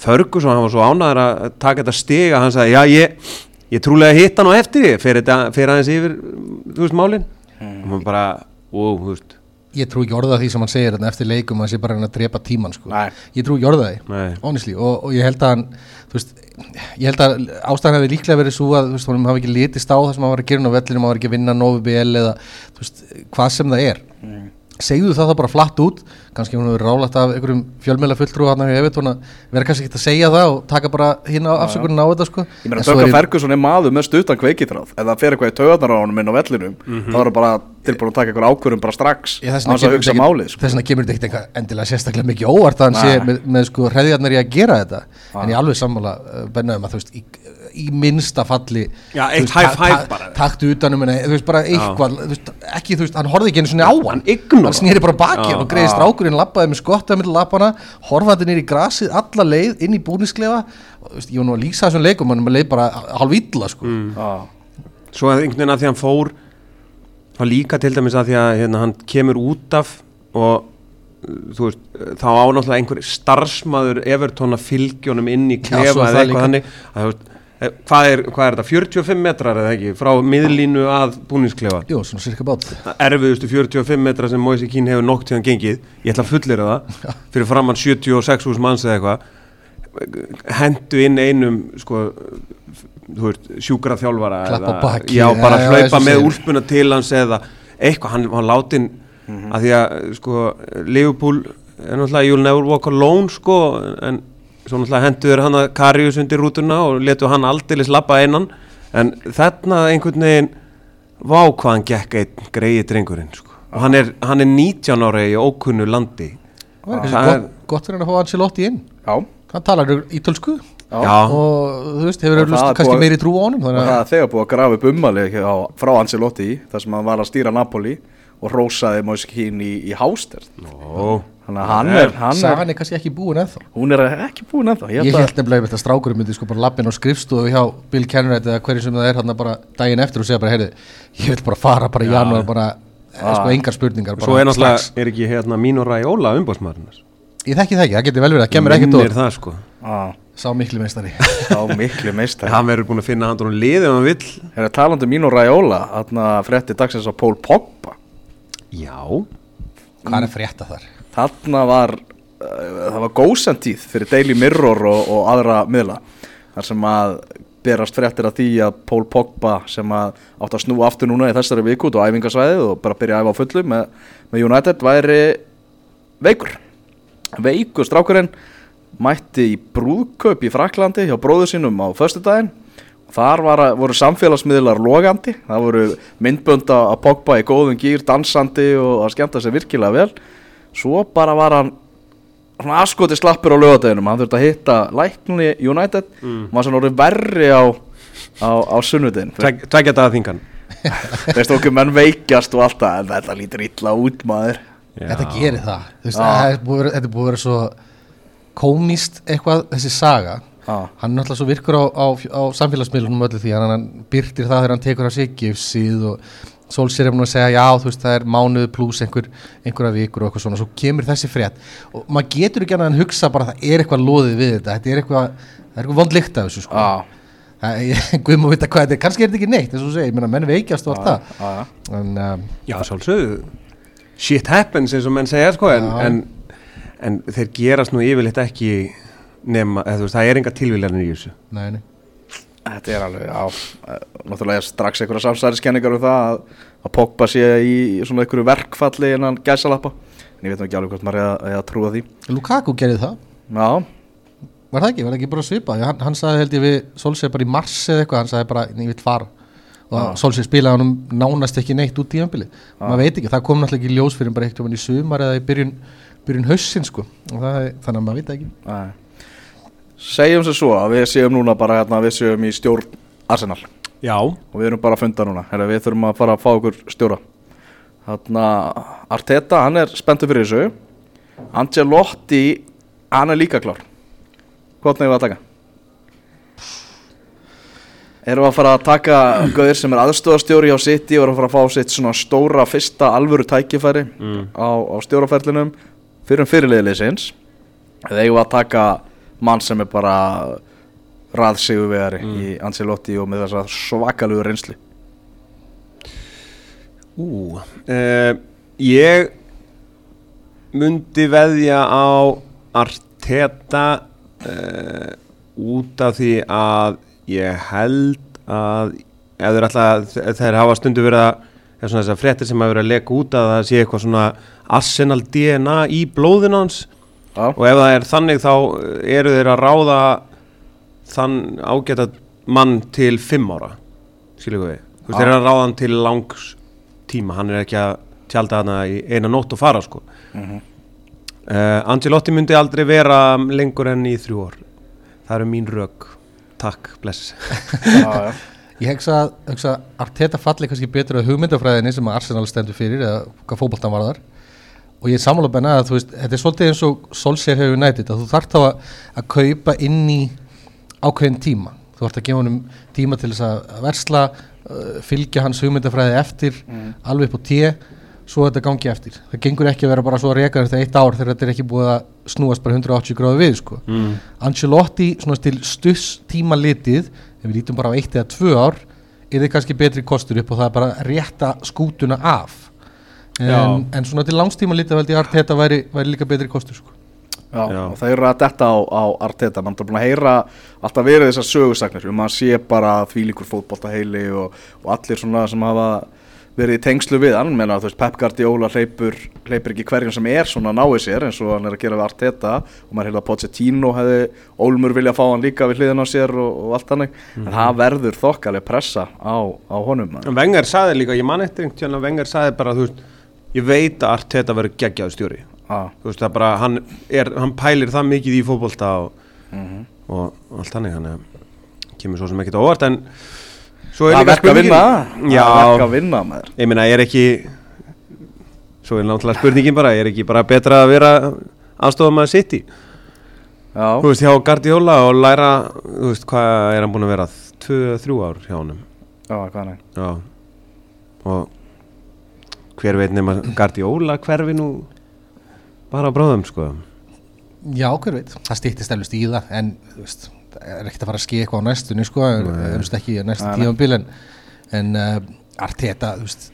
B: Ferguson, hann var svo ánæður að taka þetta stiga, hann sagði, já, ég ég trúlega hitt hann á eftir ég fyrir, þetta, fyrir aðeins yfir, þú veist, málin. Og hann bara, ó, þú veist.
C: Ég trú ekki orða því sem hann segir eftir leikum að hann sé bara að reyna að drepa tíman sko. Ég trú ekki orða því og, og ég held að hann veist, ég held að ástæðan hefði líklega verið svo að veist, honum hafi ekki litist á það sem hann var að gera á vellinum, hann var ekki að vinna Novi BL eða veist, hvað sem það er segðu það það bara flatt út. Kannski hún hefur rálægt af einhverjum fjölmjöla fulltrú hann að vera kannski ekki að segja það og taka bara hinn á afsökunin á þetta sko.
A: Ég meina,
C: ég-
A: Ferguson er maður með stuttan kveikitráð. Ef það fer eitthvað í taugarnar á honum inn á vellinum þá er það bara tilbúin að taka eitthvað ákvörðum bara strax á þess að hugsa málið sko.
C: þess vegna kemur þetta ekkert endilega sérstaklega mikið óvart að hann sé með, með sko hreðjarnar í að gera þetta í, minnsta falli
B: Já, eitt high five bara.
C: taktu utanum henni, þú veist bara eitthvað þú veist, ekki þú veist, hann horfði ekki einu svona á hann
B: Hann ignora.
C: hann snýri bara baki hann og greiði strákurinn lappaði með skottaði með lappana horfandi nýri í grasið alla leið inn í búnisklefa og, þú veist, ég var nú að lýsa þessum leikum hann leið bara hálf illa sko
B: Mm. Svo að einhvern veginn að því hann fór þá líka til dæmis að því að hérna, hann kemur út af og þú veist, þá ánáttúrulega einhver starfsmaður Evertón að fylgjónum inn í klefa eða eitthvað
C: líka.
B: þannig að, þú veist, hvað, er, hvað er þetta, 45 metrar eða ekki, frá miðlínu að búningsklefa?
C: Jú, svona cirka bát.
B: Erfiðustu 45 metra sem Moise Keane hefur nokk tíðan gengið. Ég ætla að fullera það fyrir framann 76 hús manns eða eitthvað hendu inn einum sko þú veist, sjúkra þjálfara
C: Klappa á bakið,
B: já, bara
C: já,
B: hlaupa
C: og
B: með úlpuna til hans eða eitthvað, hann var látin að því að sko Liverpool er náttúrulega you'll never walk alone sko en svo náttúrulega hendur hann að Karius undir rútuna og letu hann aldeilis lappa einan. En þarna einhvern veginn vá hvað hann gekk einn greiði drengurinn sko. og hann er, hann er 19 ára í ókunnu landi.
C: Það er
B: Það
C: kannski
B: er-
C: gott, gott fyrir hann að fá Ancelotti inn.
A: Já.
C: hann talar ítölsku.
B: Já,
C: og þú veist, hefur
A: Og
C: örugglega
A: er
C: kannski meiri trú á honum
A: og
C: þannig
A: það
C: að
A: þegar búið að grafa upp ummali hjá- frá Ancelotti þar sem hann var að stýra Napoli og rósaði Moise Keane í, í hásterð
B: Ó,
A: þannig að hann er, hann er
C: sagan er kannski ekki búin ennþá.
A: Hún er ekki búin ennþá
C: ég
A: held
C: held
A: að-
C: nefnilega einmitt að strákurinn myndi sko bara lappin á skrifstofu hjá Bill Kennerett eða hverju sem það er hann bara daginn eftir og segja bara heyrðu, ég vil bara fara bara í janúar bara, ja. sko engar spurningar bara
B: svo er náttúrulega er ekki hérna Mino Raiola umbásmaðurinn
C: ég þekki það ekki, það getur vel verið, það kemur ekkert
B: minnir
C: og
B: það sko.
A: Á,
C: sá miklu meistari.
A: Þá miklu meistar
B: hann verður búin að finna hann og liði ef hann vill.
A: Það er talandi um Mino Raiola þarna frétti dagsins á Pól Pogba.
B: Já,
C: hvað er frétta þar?
A: Þarna var uh, það var góðsentíð fyrir Daily Mirror og, og aðra miðla þar sem að berast fréttir af því að Pól Pogba sem að átt að snúa aftur núna í þessari viku út á æfingasvæðið og bara byrja að æfa á fullu með, með United væri veikur veikur strákurinn mætti í brúðkaup í Fraklandi hjá bróður sínum á föstudaginn Þar var, að- voru samfélagsmiðlar logandi, það voru myndbönd að Pogba í góðum gýr, dansandi og að skemmta sér virkilega vel. Svo bara var hann svona askoti slappur á lögadeginum, hann þurfti að hitta lækni United, mm. maður sem orðið verri á, á, á sunnudin.
B: tveggja daga þingan
A: Veist okkur menn veikjast og allt það, en þetta lítur illa út maður.
C: þetta gerir það Þú veist,
A: Já.
C: það er búið að vera- þetta er búið að vera svo komist eitthvað þessi saga
A: Já.
C: hann er náttúrulega svo virkur á, á, á samfélagsmiðlunum öllu því hann, hann byrtir það þegar hann tekur á sig gifsið og Solskjær er búin að segja já þú veist það er mánuð pluss einhver, einhverja vikur og eitthvað svona svo kemur þessi frétt. Og maður getur ekki annað en hugsa bara að það er eitthvað loðið við þetta. Þetta er eitthvað, það er eitthvað vond lykt af þessu sko.
A: Já,
C: Það- ég- Guð má vita hvað þetta er, kannski er þetta ekki neitt eins og þú segir, ég meina menn veikjast og allt það.
A: já, já.
C: en um,
B: já, svolsögðu shit happens eins og menn segja sko en, en, en þeir gerast nú yfirleitt ekki nema, eða, þú veist, það er enga tilvílanir í þessu.
C: Nei, nei.
A: Þetta er alveg, já, náttúrulega strax einhverja samsæðiskenningar um það að, að Pogba sé í svona einhverju verkfalli innan gæsalappa. En ég veit ekki alveg hvort maður er að, trúa því.
C: Lukaku gerði það
A: Já,
C: Var það ekki, var það ekki bara svipað? Hann, hann sagði held ég við Solskjaer bara í mars eða eitthvað, hann sagði bara, ég vil fara og. Solskjaer spilaði hann nánast ekki neitt út í ömbili, maður veit ekki, það kom náttúrulega ekki ljós fyrir bara eitthvað í sumar eða í byrjun, byrjun haussin sko, það, þannig að maður veit ekki
A: Nei. Segjum sem svo að við séum núna bara hérna, við séum í stjórn Arsenal.
B: Já,
A: og við erum bara að funda núna. Herra, við þurfum að fara að fá okkur stjóra. Þarna, Arteta, hann er spenntur fyrir þessu. Angelotti, hann er líka klár. Hvort nefnum við að taka? Erum við að fara að taka Gauðir sem er aðstofastjóri hjá City og erum að fara að fá sitt svona stóra fyrsta alvöru tækifæri á, á stjóraferlinum fyrir um fyrirliðilegsins eða eigum við að taka mann sem er bara raðsigurvegari í Ancelotti og með þessa svakalugu reynslu.
B: Ú uh, ég myndi veðja á Arteta uh, út af því að ég held að þeir, hafa stundu verið að svona þessar fréttir sem hafa verið að leka út að það sé eitthvað svona Arsenal DNA í blóðin hans
A: Já,
B: og ef það er þannig þá eru þeir að ráða þann ágæta mann til fimm ára skilur við, þú veist þeir eru að ráða hann til langs tíma, hann er ekki að tjálta hana í eina nótt og fara sko.
A: Mhm.
B: uh, Angelotti myndi aldrei vera lengur enn í þrjú ár. Það eru mín rök. Takk, bless.
A: Já, já.
C: Ég hegsa að, Arteta falli kannski betur að hugmyndafræðinni sem að Arsenal stendur fyrir eða hvað fótboltan var þar og ég er sammála benna að þú veist, þetta er svolítið eins og Solskjaer hefur nætið að þú þarft þá að, að kaupa inn í ákveðin tíma þú þarft að gefa honum tíma til þess að versla uh, fylgja hans hugmyndafræði eftir alveg upp á tíu svo þetta gangi eftir, það gengur ekki að vera bara svo að reka þetta eitt ár þegar þetta er ekki búið að snúast bara 180 gráðu við sko
B: mm.
C: Ancelotti svona til stuss tíma litið ef við lítum bara á eitt eða tvö ár er þið kannski betri kostur upp og það er bara að rétta skútuna af. En, en svona til langstíma litið veldi Arteta væri, væri líka betri kostur sko.
A: Já,
B: Já.
A: og það eru að detta á, á Arteta. Mann er búin að heyra alltaf verið þessar sögursagnir um að sé bara þvílíkur fótbolta heili og, og allir svona sem hafa verið í tengslu við hann. Menna þú veist Pep Guardiola hleypur, hleypur ekki hverjum sem er svona náið sér eins og hann er að gera við Arteta. Og maður heila Pochettino hefði Olmur vilja fá hann líka við hliðin á sér og, og allt þannig. En það verður þokkaleg pressa á, á honum.
B: Vengar saði líka, ég man eftir einhvern tíðan að Vengar saði bara, þú veist, ég veit að Arteta verður geggjaðu stjóri. Þú veist bara, hann, er, hann pælir það mikið í fótbolta og,
A: mhm.
B: og allt þannig hann kemur svo sem ekkert á óvart en svo er
A: það verk að vinna. Það verk
B: já,
A: að vinna maður.
B: Ég meina er ekki svo er náttúrulega spurningin bara er ekki bara betra að vera aðstofum að sitt í þú veist hjá Guardiola og læra þú veist hvað er hann búin að vera? 2-3 ár hjá honum.
A: Já, hvað nei
B: já. Og hver veit nema Guardiola hverfi nú bara bráðum sko?
C: Já, hver veit, það stýttist eflust í það en þú veist, það er ekkert að fara að ske eitthvað á næstunni sko, eflust ekki á næstu tímanbíl en, en uh, Arteta, þú veist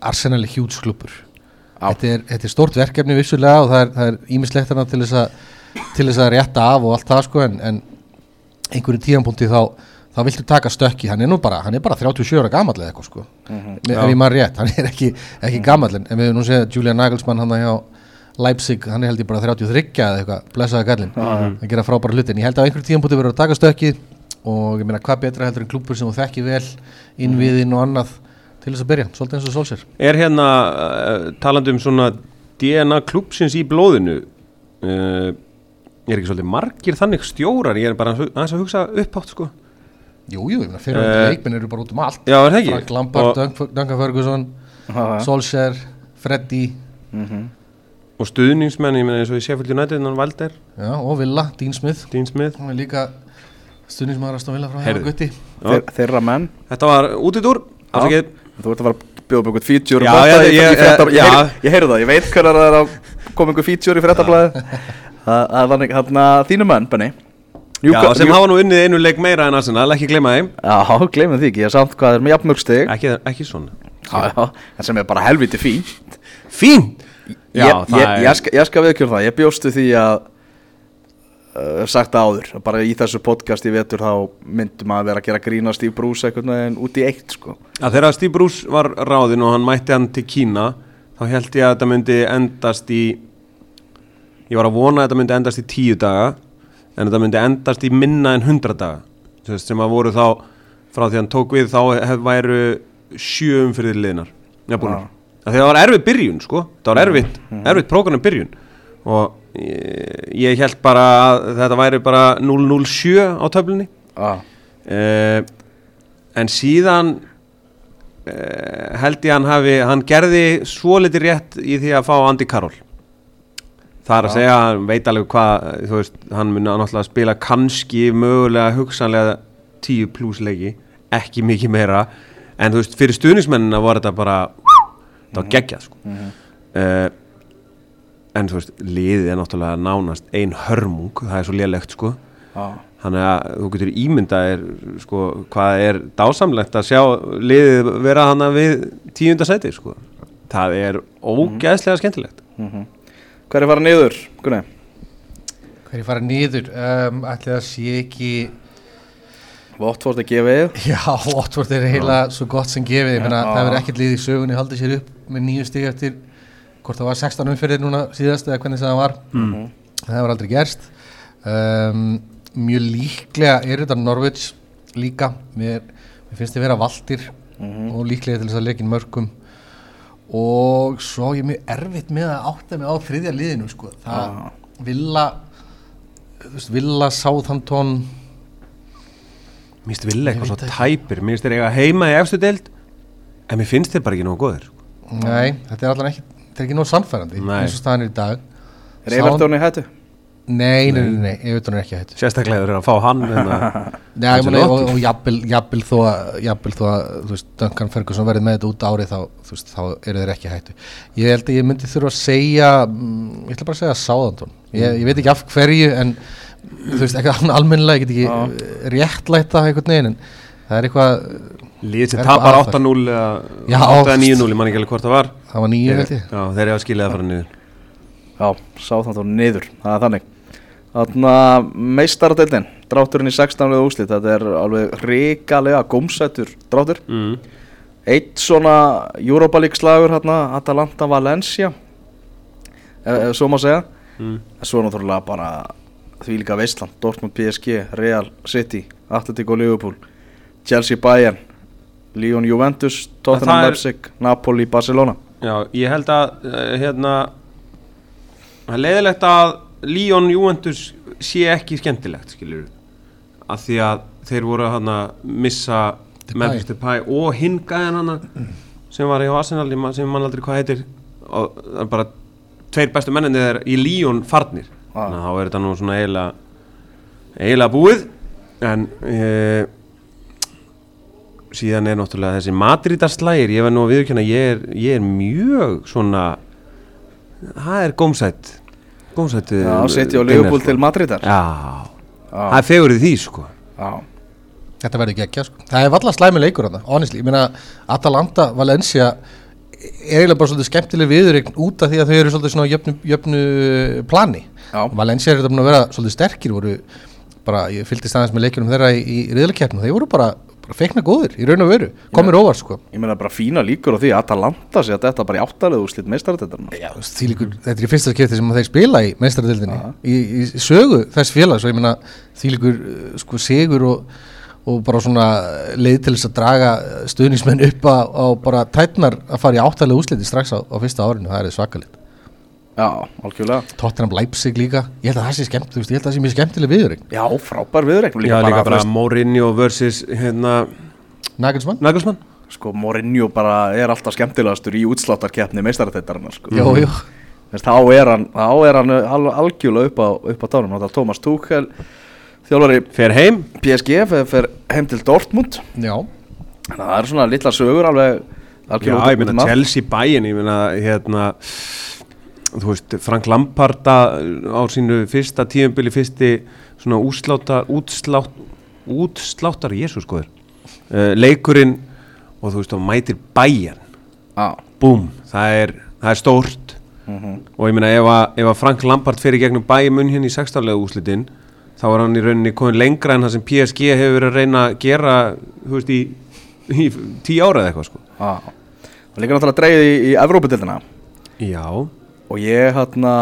C: Arsenal er hjúts klubur
A: Já.
C: þetta er, þetta er stórt verkefni vissulega og það er- það er ímislegt hana til þess að til þess að rétta af og allt það sko en, en einhverju tíðanpunkti þá þá viltu taka stökki, hann er nú bara hann er bara 37 ára gamall eða eitthvað sko.
A: Mhm.
C: ef ég maður rétt, hann er ekki, ekki gamall en við höfum nú séð Julian Nagelsmann hann hjá Leipzig, hann er held ég bara 33 eða eitthvað, blessaða gallin að gera frábæra hluti, en ég held að á einhverjum tíðanpunkti verður að taka stökki og ég meina hvað betra heldur en klúpur sem þú þekki vel innviðin og annað til þess að byrja, svolítið eins og Solskjær
B: Er hérna uh, talandi um svona DNA klúpsins í blóðinu uh, er ekki svolítið margir þannig stjórar? Ég er bara aðeins að hugsa upphátt sko
C: Jú, jú, ég meina fyrir
B: Eh,
C: uh, leikminn eru bara út um allt.
B: Já, er það ekki?
C: Frank Lampard,
B: Og-
C: Duncan Ferguson
A: Já, já.
C: Solskjær, Freddy.
A: Mhm.
B: og stuðningsmenn, ég meina eins og í Sheffield United hann Valder,
C: já, og Villa, Dean Smith.
B: Dean Smith.
C: Hann er líka stuðnismæður að Villa frá
B: Heyrðu.
C: hérna Gutti
A: Þeir, þeirra menn.
B: Þetta var útidúr afsakið,
A: Þú ert að fara að bjóða upp einhvern feature
B: Já,
A: um í- í
B: ég-
A: fréttabla-
B: já.
A: ég, heyrði það, ég veit hvernig það er að koma einhver feature í fréttablaði Það er þannig, þínu menn, Benny
B: Já, sem hafa nú unnið einu leik meira en Arsenal, ekki gleyma þeim.
A: Já, gleymum því ekki, ég samt hvað er með jafnmörg stig.
B: Ekki, ekki svona.
A: Já, já, en sem er bara helviti fín
B: Fín! Já,
A: ég,
B: það
A: ég,
B: er-
A: ég, skal, ég skal viðkjörn það, ég bjóstu því að uh, sagt það áður, bara í þessu podcast í vetur þá myndum að vera að gera grína Steve Bruce einhvern veginn út í eitt sko.
B: að þegar Steve Bruce var ráðinn og hann mætti hann til Kína þá held ég að þetta myndi endast í ég var að vona að þetta myndi endast í tíu daga en þetta myndi endast í minna en hundra daga. Þú veist, sem að voru þá frá því hann tók við þá hef, væru sjö umfyrir liðnar. Að það var erfið byrjun sko. Það var erfitt, erfitt prógranum byrjun. Og ég, ég held bara að þetta væri bara 007 á töflunni.
A: Ah.
B: uh, en síðan uh, held ég að hann hafi hann gerði svo litið rétt í því að fá Andy Carroll það er að segja, hann veit alveg hvað þú veist, hann mun náttúrulega spila kannski mögulega hugsanlega 10 pluss leiki, ekki mikið meira. En þú veist, fyrir stuðnismennina var þetta bara það var geggjað sko. Uh, en þú veist, liðið er náttúrulega nánast ein hörmung, það er svo lélegt sko.
A: Ah.
B: Þannig að þú getur ímyndað sko, hvað er dásamlegt að sjá liðið vera hana við tíunda seti sko. það er ógæðslega skemmtilegt
A: Hver er fara niður, Gunni?
C: hverju fara niður? Um, ætli það sé ekki
A: Votvort að gefa yfir
C: Já, Watford er heila svo gott sem gefið. Ég meina, það verður ekkert lið í sögunni haldið sér upp með nýju stig eftir hvort það var 16 umferðir núna síðast eða hvernig það var. Það hefur aldrei gerst. Um, mjög líklega er þetta Norwich líka. Mér, mér finnst þið vera valdir og líklega til þess að leikin mörgum og svo ég mjög erfitt með að átta mig á þriðja liðinu sko. það villa þú veist, villa Southampton
B: Mér finnst vilja eitthvað svo tæpir Mér finnst þeir eiga heima í efstu deild En mér finnst þeir bara ekki nógu góðir
C: Nei, þetta er allan ekki, þetta er ekki nóg sannfærandi
B: Nei.
C: eins og staðan er í dag
A: Er Eilartóni í hættu?
C: Nei, nei, nei, nei, ég veit hún er ekki að hættu
B: Sérstaklega þeir eru að fá hann hérna.
C: Nei, ég meina, og, og jafnvel, jafnvel þó að jafnvel þó að, þú veist, Duncan Ferguson verið með þetta út árið þá, þú veist, þá eru þeir ekki að hættu Ég held að ég myndi þurfa að segja mm, ég ætla bara að segja Sáðantón ég, ég veit ekki af hverju, en þú veist, ekki almennilega, ég get ekki réttlætt það einhvern veginn, en það er eitthvað
B: Lið sem
C: Er eitthvað
B: tapar
C: að það?
B: 8-0 eða
C: Já,
B: 8-9-0 Ég man ekki alveg hvort það var.
C: Það var nýju, held ég.
B: Já, það fara niður.
A: Já, Sáþantón niður, það er þannig meistaradeildin Drátturinn í 16. úslit Þetta er alveg ríkalega gómsættur dráttur
B: mm.
A: Eitt svona Europa League slagur hérna Atalanta Valencia ef, ef svo má segja
B: Mm.
A: svo náttúrulega bara því líka Veistland, Dortmund PSG, Real City Atletico Liverpool Chelsea Bayern Lyon Juventus, Tottenham
B: það er-
A: Leipzig Napoli Barcelona
B: Já, ég held að uh, hérna Það leiðilegt að Líón Juventus sé ekki skemmtilegt skilur af því að þeir voru að missa. Memphis Depay og hinn gæðan hana sem var í Arsenal sem mann aldrei hvað heitir og það er bara tveir bestu menninni þeir í Líón farnir
A: Ah.
B: þannig að þá er þetta nú svona eiginlega eiginlega búið en e, síðan er náttúrulega þessi Madridarslægir, ég verð nú að viðurkenna ég ég er mjög svona það er gómsætt gómsætt
A: Já, City og Liverpool til Madridar
B: Já, það er fegur í því sko
A: Já,
C: Þetta verður ekki sko. Það er valla slæmi leikur þarna, honestly. Ég meina, Atalanta, Valencia er eiginlega bara svolítið skemmtileg viðurregn út af því að þau eru svolítið svona á jöfnu, jöfnu plani.
A: Já.
C: Valencia er þetta búin að vera svolítið sterkir, voru bara, ég fylgdist aðeins með leikjunum þeirra í, í riðlakeppnu, þeir voru bara feikna góðir í raun og veru, komir óvar sko.
A: ég meina bara fína líkur á því að Atalanta sé að þetta bara í áttalegu úrslit meistaradeildarinnar.
C: Já, líkur, þetta er í fyrsta skipti sem þeir spila í meistaradildinni, í, í sögu þess félags og ég meina því líkur sko sigur og, og bara svona leið til þess að draga stuðnismenn upp á, bara tætnar að fara í áttalega úsliti strax á, á fyrsta árinu, það er svakalit
A: Já, algjörlega.
C: Tottenham Leipzig líka, ég held að það sé skemmt þú veist, ég held að það sé mjög skemmtileg viðurinn
A: Já, frábær viðreiknum
B: Já, líka bara
A: veist,
B: Mourinho versus hérna,
C: Nagelsmann,
B: Nagelsmann.
A: Sko, Mourinho bara er alltaf skemmtilegastur í útsláttarkeppni meistaradeildarinnar sko.
C: jú
A: Veist, þá er hann, þá er hann al, algjörlega upp á, upp á tánum. Þetta Thomas Tuchel þjálfari
B: fer heim.
A: PSG fer, fer heim til Dortmund.
C: Já,
A: Þannig að það eru svona litla sögur alveg
B: Já, ég meina Chelsea bæinn, ég meina hérna þú veist, Frank Lampard að- á sínu fyrsta tíumbili fyrsti svona útsláttar útslátt, útsláttar, jésus skoður uh, leikurinn og þú veist, þá mætir bæjan
A: Já,
B: búm, það er, það er stórt. Og ég meina ef að, ef að Frank Lampard fyrir gegnum bæja munn hérna í sextarlega úslitin þá er hann í rauninni komin lengra en það sem PSG hefur verið að reyna að gera þú veist, í, í tíu ára eða eitthvað sko.
A: Já Og líka náttúrulega dreigið í, í Evrópudildina
B: Já,
A: Og ég hérna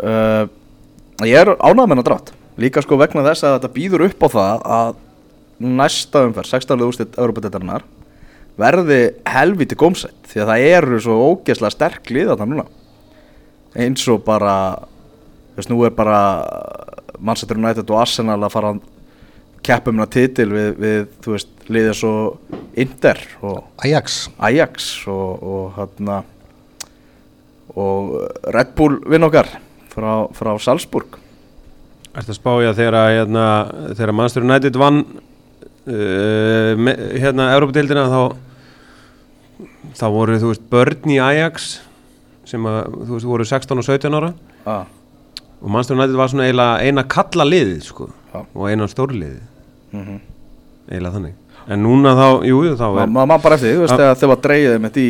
A: uh, Ég er ánægð með hennar drátt. Líka sko vegna þess að þetta býður upp á það að næsta umferð, 16. úrslit Evrópudildarinnar verði helviti gómsætt. Því að það eru svo ógeðslega sterk lið þarna núna. Eins og bara þess nú er bara Manchester United og Arsenal að fara að keppa um hana titil við, við þú veist, liðið svo Inter og
C: Ajax.
A: Ajax og, og hérna og Red Bull vinn okkar frá, frá Salzburg.
B: Ertu að spája þegar hérna, þegar Manchester United vann uh, me, hérna Európa-deildina þá þá voru þú veist börn í Ajax sem að þú veist voru 16 og 17 ára.
A: Ah,
B: og Manchester United var svona eiginlega eina kalla liðið sko
A: Já.
B: og eina stórliðið.
A: Mm
B: eiginlega þannig. En núna þá, jú, jú, þá er
A: maður ma bara eftir þú veist, þegar þegar var dreigið með því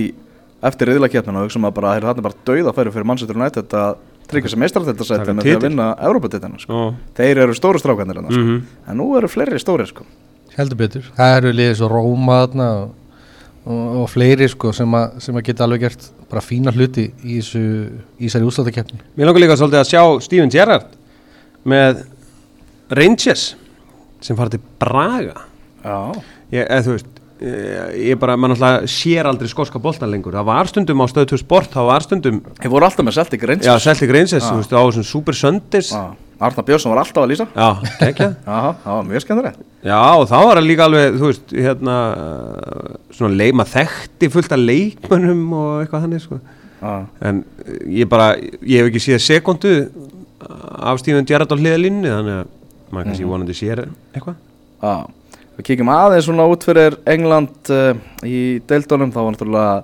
A: eftir riðlakeppnina og hugsa maður bara, heyrðu, þarna er bara dauða færi fyrir Manchester United að tryggja sem meistaradeildarsæti
B: Taka
A: með því að vinna Európa-deildina sko.
B: Já.
A: þeir eru stóru strákanir hérna, sko.
B: Mhm.
A: en nú eru fleiri stóri sko.
C: heldur betur það eru liðið svo Róma þarna og, og, og fleiri sko sem, a, sem að geta alveg gert bara fína hluti í þessari úsláttakeppni
B: Mér langar líka svolítið að sjá Steven Gerrard með Rangers sem fara til Braga
A: já,
B: ég, eða, þú veist ég, ég bara, mann alltaf sér aldrei skoska boltan lengur. Það var stundum á stöðu 2 sport það var stundum,
A: þeir voru alltaf með Celtic Rangers.
B: Já, Celtic Rangers
A: Já.
B: þú veist, á þessum Super Sundays. Já,
A: Já. Arnar Björnsson var alltaf að lýsa.
B: Ekki
A: já, það var mjög skemmtilegt.
B: Já, og þá var það líka alveg, þú veist, hérna svona leik, maður þekkti fullt af leikmönnum og eitthvað þannig, sko.
A: Já,
B: en eh, ég bara, ég hef ekki séð sekundu af Steven Gerrard á hliðalínni þannig að maður kannski vonandi sér eitthvað.
A: Já Við kíkjum aðeins svona út fyrir England uh, í deildunum, þá var náttúrulega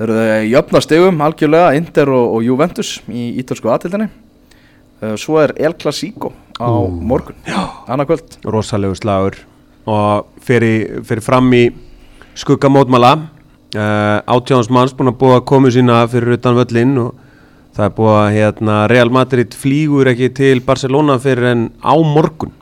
A: eru þau jöfna stegum algjörlega, Inter og, og Juventus í ítalsku aðtildinni. Uh, svo er El Clasico á morgun, annað kvöld.
B: rosalegu slagur. Og fyrir, fyrir fram í skuggamótmala uh, átjáðans manns búin að búa komu sína fyrir utan völlin og það er búið að hérna, Real Madrid flýgur ekki til Barcelona fyrir en á morgun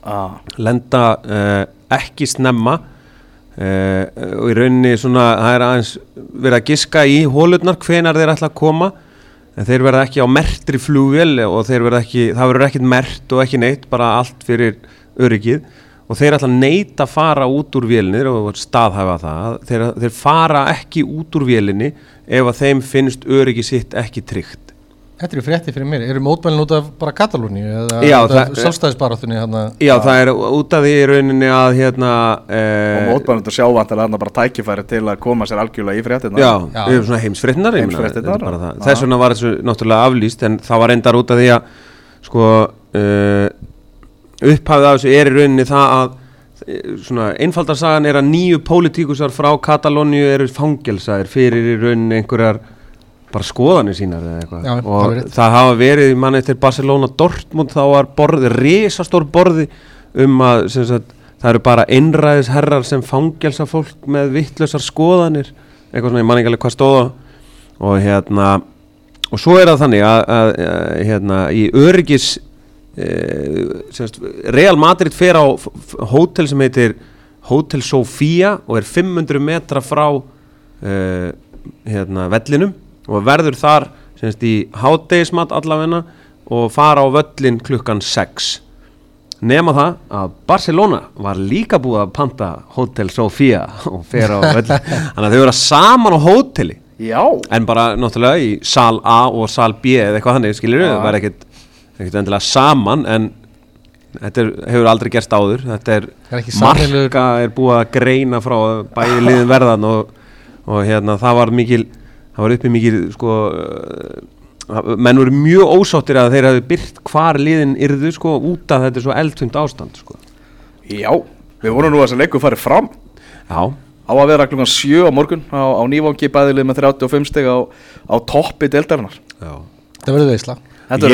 A: Ah,
B: lenda uh, ekki snemma uh, og í rauninni svona það er aðeins verið að giska í hólurnar hvenar þeir ætla að koma en þeir verða ekki á mertri flugvél og ekki, það verður ekkit mert og ekki neitt, bara allt fyrir öryggið. Og þeir ætla að neita að fara út úr vélinni og staðhæfa það þeir, þeir fara ekki út úr vélinni ef að þeim finnst öryggi sitt ekki tryggt
C: Þetta eru frétti fyrir mér, eru mótmælin út af bara Katalóni eða
B: Já,
C: út af sjálfstæðisbaráttunni hérna
B: Já, það er út af því í rauninni að hérna
A: og
B: eh,
A: mótbænundur sjá vantilega þarna bara tækifæri til að koma sér algjörlega í fréttina.
B: Já,
C: Já.
B: við erum svona heimsfréttinar ég meina,
A: Heimsfréttirnar,
B: þetta er bara það.
A: já.
B: Þess vegna var þessu náttúrulega aflýst en það var endar út af því að sko uh, upphafið af þessu er í rauninni það að eh, svona einfaldarsagan er að nýju pólitíkusar frá Katalóníu eru fangelsaðir fyrir í rauninni einhverjar bara skoðanir sínar eða eitthvað.
C: Já, það
B: og
C: rétt.
B: það hafa verið mann eftir Barcelona Dortmund þá var borði, risastór borði um að sagt, það eru bara einræðis herrar sem fangelsa fólk með vittlausar skoðanir. Eitthvað svona, ég man ekki alveg hvað stóða og hérna og svo er það þannig að, að, að hérna, í öryggis e, semst, Real Madrid fer á hótel sem heitir Hotel Sofía og er 500 metra frá e, hérna, vellinum og verður þar semst, í hátdegismat allavegna og fara á völlin klukkan 6 nema það að Barcelona var líka búið að panta Hotel Sofía og fer á völlin þannig að þau vera saman á hóteli.
A: Já,
B: En bara náttúrulega í sal A og sal B eða eitthvað þannig, við,
A: Já.
B: það var ekkert, ekkert endilega saman en þetta er, hefur aldrei gerst áður, þetta er,
C: er
B: marka er búið að greina frá bæði liðin verðan og, og hérna það var mikil, það var uppi mikil, sko, uh, menn voru mjög ósáttir að þeir hafi byrt hvar liðin yrðu, sko, út af þetta er svo eldfimt ástand, sko.
A: já, við vorum nú að þessi leikur farið fram
B: Já,
A: á að vera klukkan 7 á morgun á, á nývangi bæðilið með 35 steg á, á toppi deildarinnar.
B: já.
C: Það verður veisla
A: Þetta.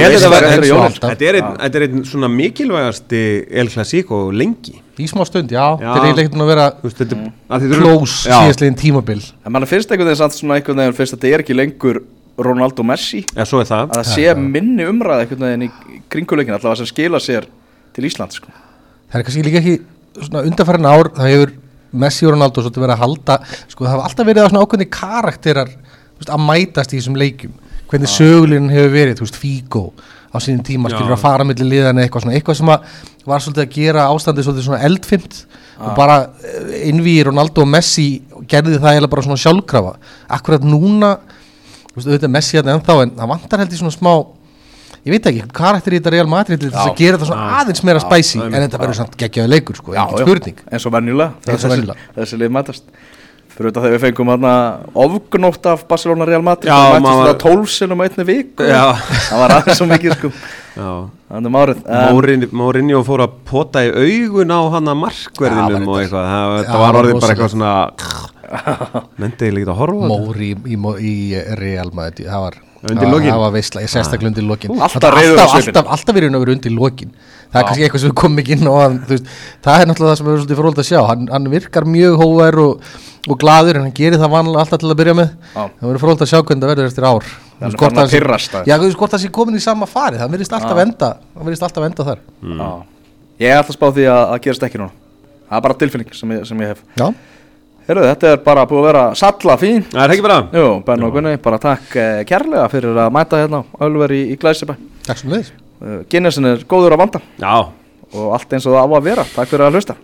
B: Þetta er einn- þetta er einn svona mikilvægasti El Clasico lengi.
C: Í smá stund, já,
B: Já.
C: þeir eru ekkert að vera
B: Þú veist, þetta, að þið þurfum-
C: close
B: Já.
C: síðastliðin tímabil
A: En mann finnst einhvern veginn samt svona einhvern veginn fyrst að þetta er ekki lengur Ronaldo Messi
B: Já, svo er það
A: að það sé minni umræð einhvern veginn í kringuleikin allavega sem skila sér til Ísland sko.
C: Það er kannski líka ekki svona undarfærin ár það hefur Messi og Ronaldo svolítið verið að halda sko það hafa alltaf verið að svona ákveðni karakterar þú veist, að mætast í þessum leikjum hvernig sögulinn hefur verið, þú veist, Figo á sínum tíma, skilur að fara millir liðan eitthvað svona, eitthvað sem að var svolítið að gera ástandið svolítið svona eldfimt og bara innví Ronaldo og Messi gerði það eiginlega bara svona sjálfkrafa. Akkurat núna, þú veist, auðvitað Messi hérna ennþá en það vantar held í svona smá ég veit ekki, karakter í þetta Real Madrid til þess að gera þetta svona aðeins meira spæsi en þetta verður samt geggjaði leikur sko, engin spurning.
A: Eins og venjulega. Þessi, lið mætast fyrir þetta þegar við fengum hana ofgnótt af Barcelona Real Madrid
B: Já,
A: það
B: maður-
A: mætist það tólsinum einni vik
B: Já.
A: það var aðeins svo mikið sko.
B: Já.
A: Þannig um árið. En-
B: Mourinho, Mourinho fór að pota í augun á hann að markverðinum og eitthvað. Það,
C: Já,
B: það var orðið bara eitthvað svona Nefndi ég líka að horfa á þetta?
C: Móri í, í, í, Real Madrid það var,
B: Undir lokin?
C: það var veistla, ég sérstaklega undir lokin.
A: Alltaf
C: Það
A: reiður á
C: alltaf,
A: svipinn.
C: alltaf, alltaf verið að vera undir lokin. Það er kannski eitthvað sem við komum ekki inn á að, þú veist, það er náttúrulega það sem við erum svolítið fróld að sjá. Hann, hann virkar mjög hóver og, og gladur en hann gerir það vanlega alltaf til að byrja með.
A: Já.
C: það verður fróld að sjá hvernig það verður eftir ár.
A: Það er fann að
C: hann
A: pirrast það.
C: Já, þú veist hvort það sé komin í sama farið Það virðist alltaf enda Það virðist alltaf enda þar.
A: Já. Ég er alltaf spáð því að, að gerast ekki núna. Það er bara tilfinning sem ég, sem ég hef.
C: Já,
A: Herru, þetta er bara búið að vera salla fín.
B: Það er ekki bara.
A: Jú, Gunni, bara takk eh, kærlega fyrir að mæta hérna á Ölver í, í Glæsibæ.
C: Takk sem leiðis
A: uh, Guinnessin er góður að vanda.
B: Já,
A: og allt eins og það á að vera. Takk fyrir að hlusta